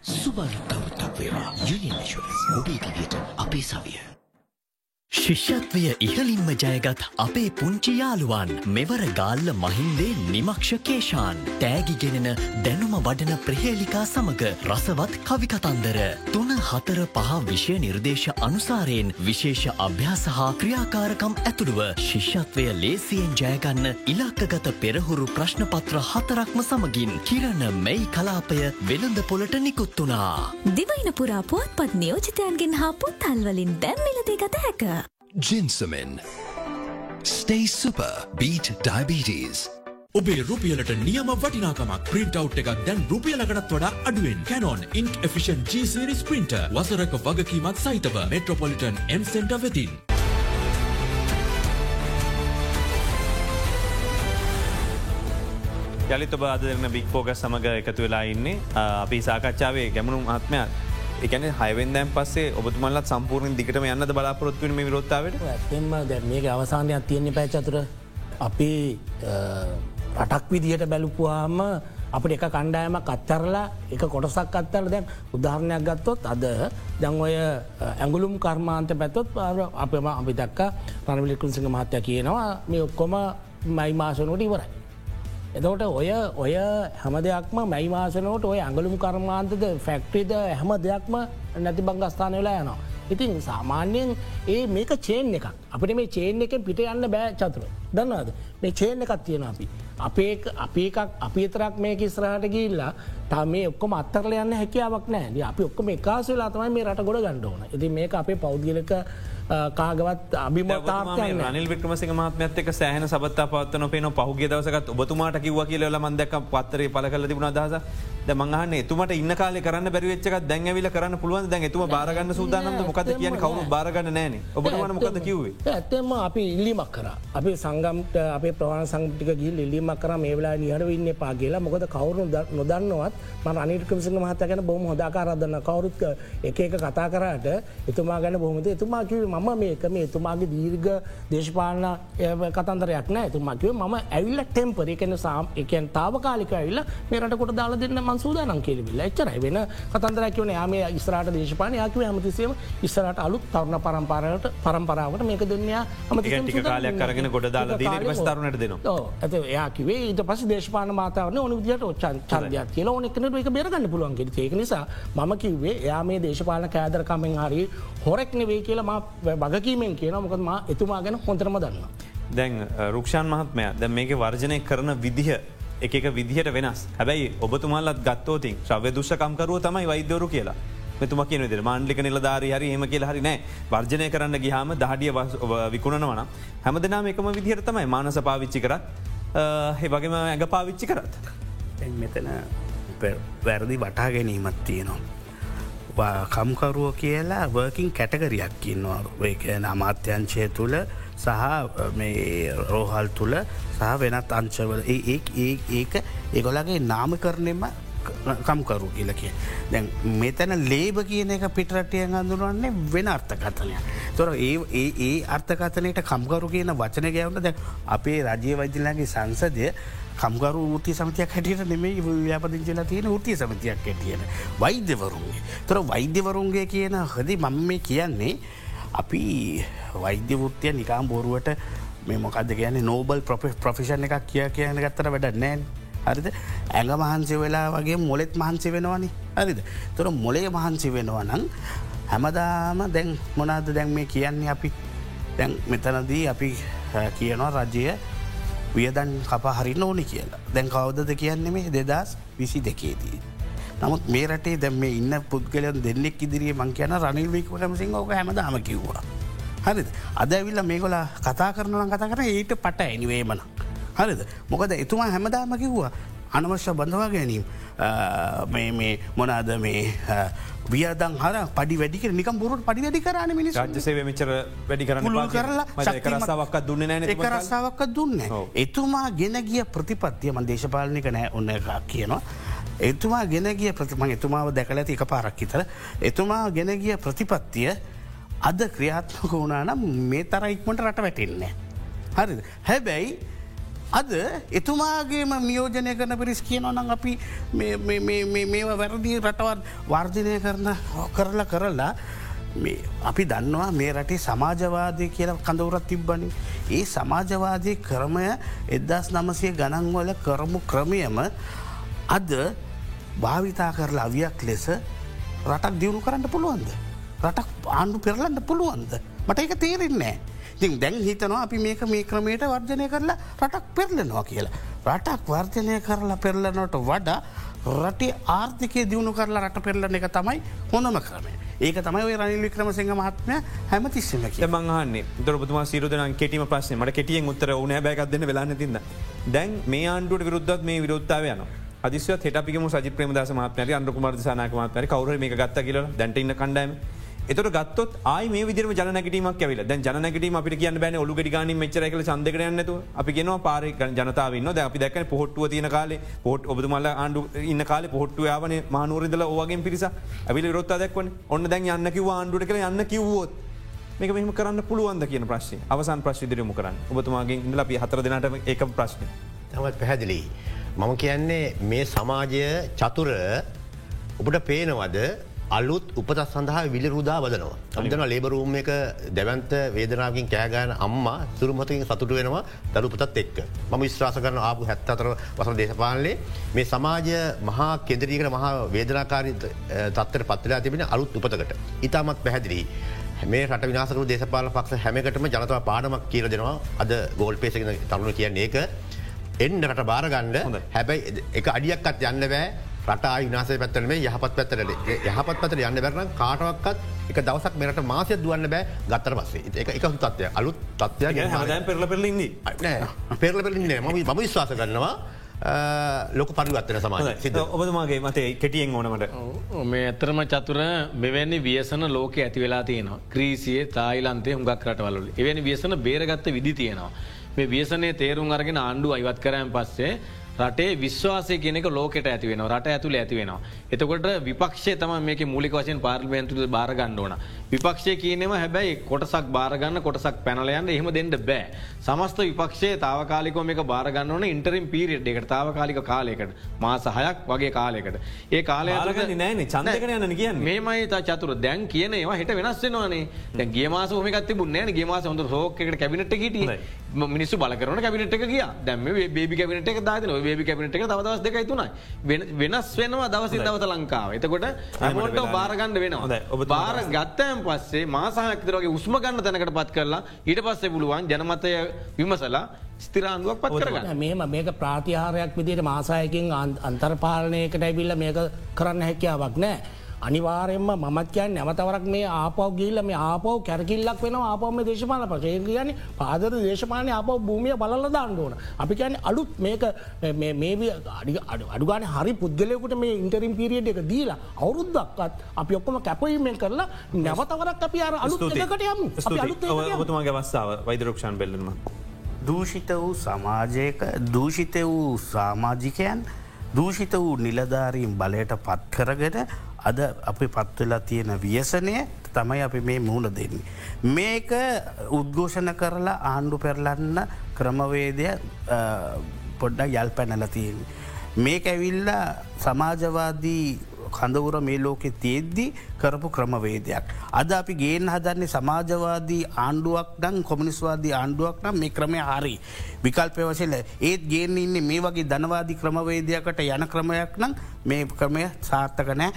සුබල්තවෘතක් වේවා යුනිින් ශස් ඔබේ දිවියට අපේ සවිය. ශිෂ්‍යත්වය ඉහලින්ම ජයගත් අපේ පුංචි යාළුවන් මෙවර ගාල්ල මහින්දේ නිමක්ෂ කේෂාන් තෑගිගෙනෙන දැනුම වඩන ප්‍රහේලිකා සමඟ රසවත් කවිකතන්දර තුන හතර පහ විෂය නිර්දේශ අනුසාරයෙන් විශේෂ අභ්‍යාස හා ක්‍රියාකාරකම් ඇතුළුව ශිෂ්‍යත්වය ලේසියෙන් ජයගන්න ඉලක්කගත පෙරහුරු ප්‍රශ්නපත්‍ර හතරක්ම සමගින් කිරණ මෙයි කලාපය වෙළඳ පොලට නිකුත් වුණා.
දිවයින පුරා පුවත්පත් නියෝජිතයන්ගෙන් හා පුත්තල්වලින් දැම්මිලදී ගත හැක.
Ginsumin. Stay super. Beat diabetes.
ඔබේ රුපියලට නියම වටිනාකමක් ප්‍රින්ට් අව් එකක් දැන් රුපියලකටත් වඩා අඩුවෙන් Canon Ink Efficient G Series printer වසරක වගකීමත් සහිතව Metropolitan M Center වෙතින්.
යළිත් ඔබ අද දෙරන බික් පෝගස් සමඟ එකතු වෙලා ඉන්නේ අපි සාකච්ඡාවේ ගැමණු ආත්මයක් එකන හයවෙන්දෑන් පස්සේ ඔබතුමල්ලත් සම්පූර්ණ දිකට යන්න බලාපොරොත්වන මේ විරොත්තාවට
ඇත්තෙන්ම දැ මේක අවසානයක් තියෙන්නේ පැචතුර අපි රටක් විදිහට බැලුපුවාම අපට එක කණ්ඩායමක් අත්තරලා එක කොටසක් අත්තර දැන් උදාහරණයක් ගත්තොත් අද දැන් ඔය ඇගුලුම් කර්මාන්ත පැත්තොත් අපම අපි දක්ක පරමිලිකුන්සිංහ මහත්තය කියනවා මේ ඔක්කොම මයි මාසනෝට ඉවරයි. එතකොට ඔය ඔය හැම දෙයක්ම මැයි මාසනෝට ඔය ඇඟලුම් කර්මාන්තද ෆැක්ට්‍රීද හැම දෙයක්ම නැති බංගස්ථාන වෙලා යනවා. ඉතින් සාමාන්‍යයෙන් ඒ මේක චේන් එකක්. අපිට මේ චේන් එකෙන් පිට යන්න බෑ චතුර. දන්නවාද? මේ චේන් එකක් තියෙන අපි. අපේ අපි එකක් අපිතරක් මේක ඉස්රහට ගිල්ලා තා මේ ඔක්කොම අත්තරල යන්න හැකියාවක් නෑ අපි ඔක්කොම එකකාස වෙලා තමයි මේ රට ගොඩ ගණ්ඩෝන ඇති මේක අපේ පෞද්ගලක කාගවත් අභිමතාර්ය
නිල් වික්‍රමසිංහ මහත්මත් එක සෑහන සබත්තා පවත්වන පේන පහුගේ දවසකත් ඔබතුමාට කිව කියල මන්දක් පත්තරේ පල කල තිබුණ අදහස ද මංහන්න එතුමට ඉන්න කාල කරන්න බැරිවෙච්චක් දැන්ඇවිල කරන්න පුළුවන් දැන් එතුම බාරගන්න සූදානම මොකද කියන කවරු බාරගන්න නෑන. ඔබට මොකද කිවේ
ඇත්තම අපි ඉල්ලිමක් කර. අපි සංගම්ට අපේ ප්‍රවාණ සංටික ගිල් ඉල්ලිමක් කර. මේ වෙලා නිහට ඉන්න පා කියලා. මොකද කවරු නොදන්නවත් ම අනිර්කමසිංහ මහත ගැන බොහම හොදාකාරදන්න කවරුත් එක එක කතා කරට එතුමා ගැන බොහමද එතුමා කිව මම මේක. මේ එතුමාගේ දීර්ග දේශපාලන කතන්දරයක් නෑ. එතුමාකිව මම ඇවිල්ල ටෙම්පර එකන සාම් එකන් තාවකාලික ඇවිල්ල මේරට කොට දාලා දෙන්න මන්සූදානම් කෙරවිල්ල එච්චරයි. වෙන කතන්දරැකිවන යාම ස්රාට දේශපාන යකිව හමතිසේම ඉස්සරට අලුත් තරුණ පරම්පරට පරම්පරාවට මේක දෙන්නයා
ටික කාලයක් කරගෙන ගොඩ දාලා ස්තරුණට දෙනවා.
ඇත එයාකිවේ ඊට පස දේශපාන මාතාවන ඕන විදිට ඔච්චන් චන්දයක් කියලා ඕනෙක්නට එක බේරගන්න පුළුවන්ගේ ඒක නිසා මම කිව්වේ එයා මේ දේශපාලන කෑදරකමෙන් හරි හොරෙක් නෙවේ කියලා බගකීමෙන් කියන මොකද මා එතුමා ගැන හොඳරම දන්න.
දැන් රුක්ෂාන් මහත්මය දැ මේක වර්ජනය කරන විදිහ එක විදිහට වෙනස් හැබැයි ඔබතුමාලත් ගත්තෝතින් ශ්‍රව්‍ය දුෂකම්කරුව තමයි වෛද්‍යවරු කියලා මෙතුම කියන විදිර මාන්ලික නිලධාරී හරි හෙම කියල හරි නෑ වර්ජනය කරන්න ගිහාම දහඩිය විකුණනවන හැම දෙනාම එකම විදිහර තමයි මානස පාවිච්චි කරත් හෙවගේම ඇඟ පාවිච්චි කරත්.
මෙතන වැරදි වටා ගැනීමත් තියෙනවා. කම්කරුව කියලා වර්කින් කැටගරියක් ඉන්නවා ඒකන අමාත්‍යංශය තුළ සහ මේ රෝහල් තුළ සහ වෙනත් අංශවල ඒ ඒක ඒගොලගේ නාම කරනෙම කම්කරු කියලකිය. දැන් මෙතැන ලේබ කියන එක පිටරටිය අඳුරන්නේ වෙන අර්ථකතනය. තොර ඒ ඒ අර්ථකතනයට කම්කරු කියන වචන ගැවුණ ද අපේ රජය වෛදිලගේ සංසදය කම්ගරු ෘති සමතියක් හැටියට නෙමේ ව්‍යාපදිංචල තියෙන ෘතිය සමතියක් හැටියන. වෛද්‍යවරුන්ගේ. තොර වෛද්‍යවරුන්ගේ කියන හදි මම මේ කියන්නේ අපි වෛද්‍ය වෘත්තිය නිකාම් බොරුවට මේ මොකක්ද කියන්නේ නෝබල් ප්‍රොෆිෂන් එකක් කිය කියන ගත්තර වැඩ නෑන්. හරිද? ඇඟ මහන්සි වෙලා වගේ මොලෙත් මහන්සි වෙනවානි. හරිද? තොර මොලේ මහන්සි වෙනවා නම් හැමදාම දැන් මොනාද දැන් මේ කියන්නේ අපි? දැන් මෙතනදී අපි කියනවා රජය වියදන් කපා හරින්න ඕනි කියලා. දැන් කවදද කියන්නේ මේ දෙදස් විසි දෙකේදී. නමුත් මේ රටේ දැම් මේ ඉන්න පුද්ගලයන් දෙන්නෙක් ඉදිරිිය මං කියන රනිල්වික ලමසිං ඕක හැමදාම කිව්වා. හරිද අද ඇවිල්ල මේගොල කතා කරනන කතා කර ඊට පට ඇනිවේමන. හරිද මොකද එතුමා හැමදාම කිව්වා අනවශ්‍ය බඳවා ගැනීම් මේ මොනාද මේ වියදන් හර පඩි වැඩික නික පුරට පඩි වැඩි කරන මිනි
රජසේ මචර වැඩි කරන කරසාාවක් දුන්න නෑ
එක රස්සාාවක් දුන්න. එතුමා ගෙන ගිය ප්‍රතිපත්තිය මන් දේශපාලනික නෑ ඔන්න එකක් කියනවා. එතුමා ගෙන ගිය ප්‍රතිමං එතුමාව දැකල ඇති එක පාරක් හිතර. එතුමා ගෙන ගිය ප්‍රතිපත්තිය අද ක්‍රියාත්මක වුණනම් මේ තර ඉක්මට රට වැටෙන්නේ. හරිද. හැබැයි අද එතුමාගේම මියෝජනය කරන පිරිස් කියනවනම් අපි මේවා වැරදි රටවත් වර්ධනය කරන කරලා කරලා අපි දන්නවා මේ රටේ සමාජවාදය කියලා කඳවුරත් තිබ්බනි. ඒ සමාජවාදය ක්‍රමය එදස් නමසය ගණන්වල කරමු ක්‍රමයම අද භාවිතා කරලා අවියක් ලෙස රටක් දියුණු කරන්න පුළුවන්ද. රටක් ආණ්ඩු පෙරලන්න පුළුවන්ද. මට එක තේරෙන්නේ. ඉතින් දැන් හිතනවා අපි මේක මේ ක්‍රමයට වර්ජනය කරලා රටක් පෙරලනවා කියලා. රටක් වර්ජනය කරලා පෙරලනට වඩා රටේ ආර්ථිකය දියුණු කරලා රට පෙරලන එක තමයි හොඳම ක්‍රමය. ඒක තමයි රනිල් වික්‍රම සිංහ මහත්මය හැමතිස්සම
මංහන්නේ දරපතුම සිරුදන කෙටීම ප්‍රශ්න මට කෙටියෙන් උත්තර ඕන බැකක්දන්න වෙලාන්න තින්න. දැන් මේ ආණ්ඩුවට විරුද්ධත් මේ විරුත්තාව යන. අදිස්ව හෙටපිම සජි ප්‍රේමදස මත්නය අන්ඩකුමාර සනක මත්නය කවර මේ ගත්ත කියල දැන්ටඉන්න කණ්ඩයිම. එතට ගත්තොත් ආය මේ විදිර ජනැටීමක් ඇවිල දැ ජනැටීම අපි කියන්න බැන ඔලු ගඩිගන මෙචරකල සන්දකරන්නතු අපි ගෙන පාර ජනතාවන්න ද අපි දැක්න පොට්ටුව තියන කාලේ. පොට් ඔබතුමල්ල ආණ්ඩු ඉන්න කාල පොට්ටු යාවන මානුවරදල ඕගේ පිරිස ඇවිල රොත් දැක්වන ඔන්න දැන් යන්න කිව ආණ්ඩුට කළ යන්න කිව්වෝත් මේක මෙහම කරන්න පුළුවන්ද කියන ප්‍රශ්ය අවසන් ප්‍රශ්විදිරම කරන්න. ඔබතුමාගේ ඉඳල අපි හතර දෙනට ඒක ප්‍රශ්න.
තමත් පැහැදිලි. මම කියන්නේ මේ සමාජය චතුර ඔබට පේනවද අලුත් උපත සඳහා විලිරුදා වදනවා. අමිතන ලේබරූම් එක දැවන්ත වේදනාවකින් කෑගෑන අම්ම සුරුමතකින් සතුට වෙනවා දරුපතත් එක්ක. මම විශ්වාස කරන ආපු හැත්තතර වසන දේශපාලනේ මේ සමාජය මහා කෙදරීකට මහා වේදනාකාරී තත්තර පත්වලා තිබෙන අලුත් උපතකට. ඉතාමත් පැහැදිලි. මේ රට විනාසකරු දේශපාල පක්ෂ හැමකටම ජනතව පාඩමක් කියර දෙනවා අද ගෝල් පේසගෙන තරුණ කියන්නේ ඒක එන්න රට බාරගණ්ඩ හැබැයි එක අඩියක්කත් යන්න බෑ. රට විනාස පැත්තන මේ යහපත් පැත්තරට යහපත් පතර යන්න බැරන කාටවක්කත් එක දවසක් මෙරට මාසය දුවන්න බෑ ගත්තර පස්සේ. එක එක තත්වය අලුත් තත්වය
පෙරල පෙරලින්නේ
පෙරල පෙරලින්නේ ම මම විශ්වාස කරනවා ලොක පරිවත්තන සමාජ
ඔබතුමාගේ මතේ කෙටියෙන් ඕනමට
මේ ඇතරම චතුර මෙවැනි වියසන ලෝක ඇති වෙලා තියෙනවා. ක්‍රීසිය තායිලන්තේ හුඟක් රටවල්ල එවැනි වියසන බේරගත්ත විදි තියෙනවා මේ වියසනය තේරුම් අරගෙන ආණ්ඩු අයිවත් කරයන් පස්සේ රටේ විශ්වාසය කෙනෙක ලෝකට ඇති වෙන රට ඇතුළ ඇති වෙනවා. එතකොට විපක්ෂය තම මේක මූලික වශයෙන් පාර්ලිමේන්තුද බාරගන්න ඕන. විපක්ෂය කියනෙම හැබැයි කොටසක් බාරගන්න කොටසක් පැනලයන්න එහෙම දෙන්නට බෑ. සමස්ත විපක්ෂේ තාවකාලික මේක බාරගන්න ඕන ඉන්ටරින් පීරියඩ් එකට තාවකාලික කාලයකට. මාස හයක් වගේ කාලයකට. ඒ කාලය
නෑන. චන්දකන යන්න කියන්න.
මේමයි චතුර. දැන් කියන ඒවා හිට වෙනස් වෙනවානේ. දැ ගේමාස හමකත් බුන්නෑ ගේමාස හොඳ රෝකට කැබිනට හිටිය. මිනිස්සු බලකරන කැබිනට කිය දැම බේබි කැබිනට එක දාන බේබි කැබිනට එක දවස් දෙකයි තුනයි. වෙනස් වෙනවා දවස දවත ලංකාව. එතකොට ඇමට බාරගණඩ වෙනවා. ඔබ බාර ගත්තයන් පස්සේ මාසාහක්තරගේ උස්ම ගන්න තැනකට පත් කරලා ඊට පස්සේ පුළුවන් ජනමතය විමසලා ස්තිරාන්දුවක් පත් කරගන්න.
මේම මේක ප්‍රාතිහාරයක් විදිට මාසායකින් අන්තර්පාලනයකට ඇබිල්ල මේක කරන්න හැකියාවක් නෑ. අනිවාරයෙන්ම මත් කියන් නැවතවරක් මේ ආපව ගිල්ල මේ ආපව කැරකිල්ලක් වෙන ආපවම දේශපාල පසේ කියන පාදර දේශපානය අප භූමිය බලල දාන්නඩෝන. අපි කියන්න අලුත් මේක අඩුගාන හරි පුද්ගලයකුට මේ ඉන්ටරින් පිරිියඩ් එක දීලා අවුරුද්දක්කත් අපි ඔක්කොම කැපීමෙන් කරලා නැවතවරක් අපි අර අලුත්කට යම්.
ඔබතුමාගේ අවස්ථාව වෛදරක්ෂන් බෙල්ලම.
දූෂිත වූ සමාජයක දූෂිත වූ සාමාජිකයන් දූෂිත වූ නිලධාරීම් බලයට පත් කරගෙන අද අපි පත්වෙලා තියෙන ව්‍යසනය තමයි අපි මේ මුහුණ දෙන්නේ. මේක උද්ඝෝෂණ කරලා ආණ්ඩු පෙරලන්න ක්‍රමවේදය පොඩ්ඩක් යල් පැනල තියෙන. මේක ඇවිල්ලා සමාජවාදී කඳවුර මේ ලෝකෙ තියෙද්දි කරපු ක්‍රමවේදයක්. අද අපි ගේන් හදන්නේ සමාජවාදී ආණ්ඩුවක් දං කොමිනිස්වාදී ආණ්ඩුවක් නම් මේ ක්‍රමය හරි. විකල්පය වසල ඒත් ගේන්න ඉන්න මේ වගේ ධනවාදී ක්‍රමවේදයකට යන ක්‍රමයක් නම් මේ ක්‍රමය සාර්ථක නෑ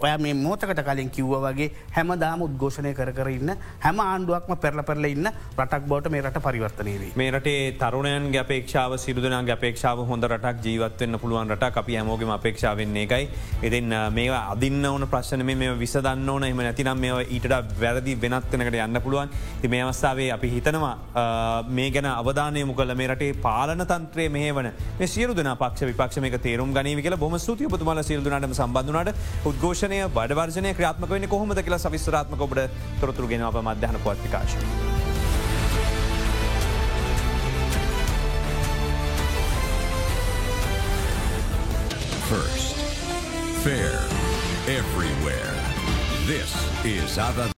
ඔය මේ මෝතකට කලින් කිව්ව වගේ හැම දාම උද්ඝෝෂණය කර කර ඉන්න හැම ආණ්ඩුවක්ම පෙරල පෙරල ඉන්න රටක් බෝට මේ රට පරිවර්තනයවේ.
මේ රටේ තරුණයන් අපේක්ෂාව සිරුදනන් අපේක්ෂාව හොඳ රටක් ජීවත්වන්න පුළුවන් රට අපි හැමෝගම අපේක්ෂාවෙන්නේ එකයි එතින් මේවා අදින්න ඕන ප්‍රශ්න මේ විසදන්න ඕන එම නැතිනම් මේ ඊට වැරදි වෙනත්වනකට යන්න පුළුවන් ති මේ අවස්ථාවේ අපි හිතනවා මේ ගැන අවධානය මුකල මේ රටේ පාලන තන්ත්‍රය මේ වන සියරුදන පක්ෂ විපක්ෂමක තේරුම් ගනීව කියලා බොම ස්තුති ඔබතුමල සිල්දුනට සම්බඳධනට උද්ඝෝෂණය බඩවර්ජනය ක්‍රාත්මක වන්න කොහොමද කියලා සවිස්රාත්මක ඔබට තොරතුරු ගෙන අප මධ්‍යහන පොත්්ිකාශ.
First, fair, everywhere. This is Ava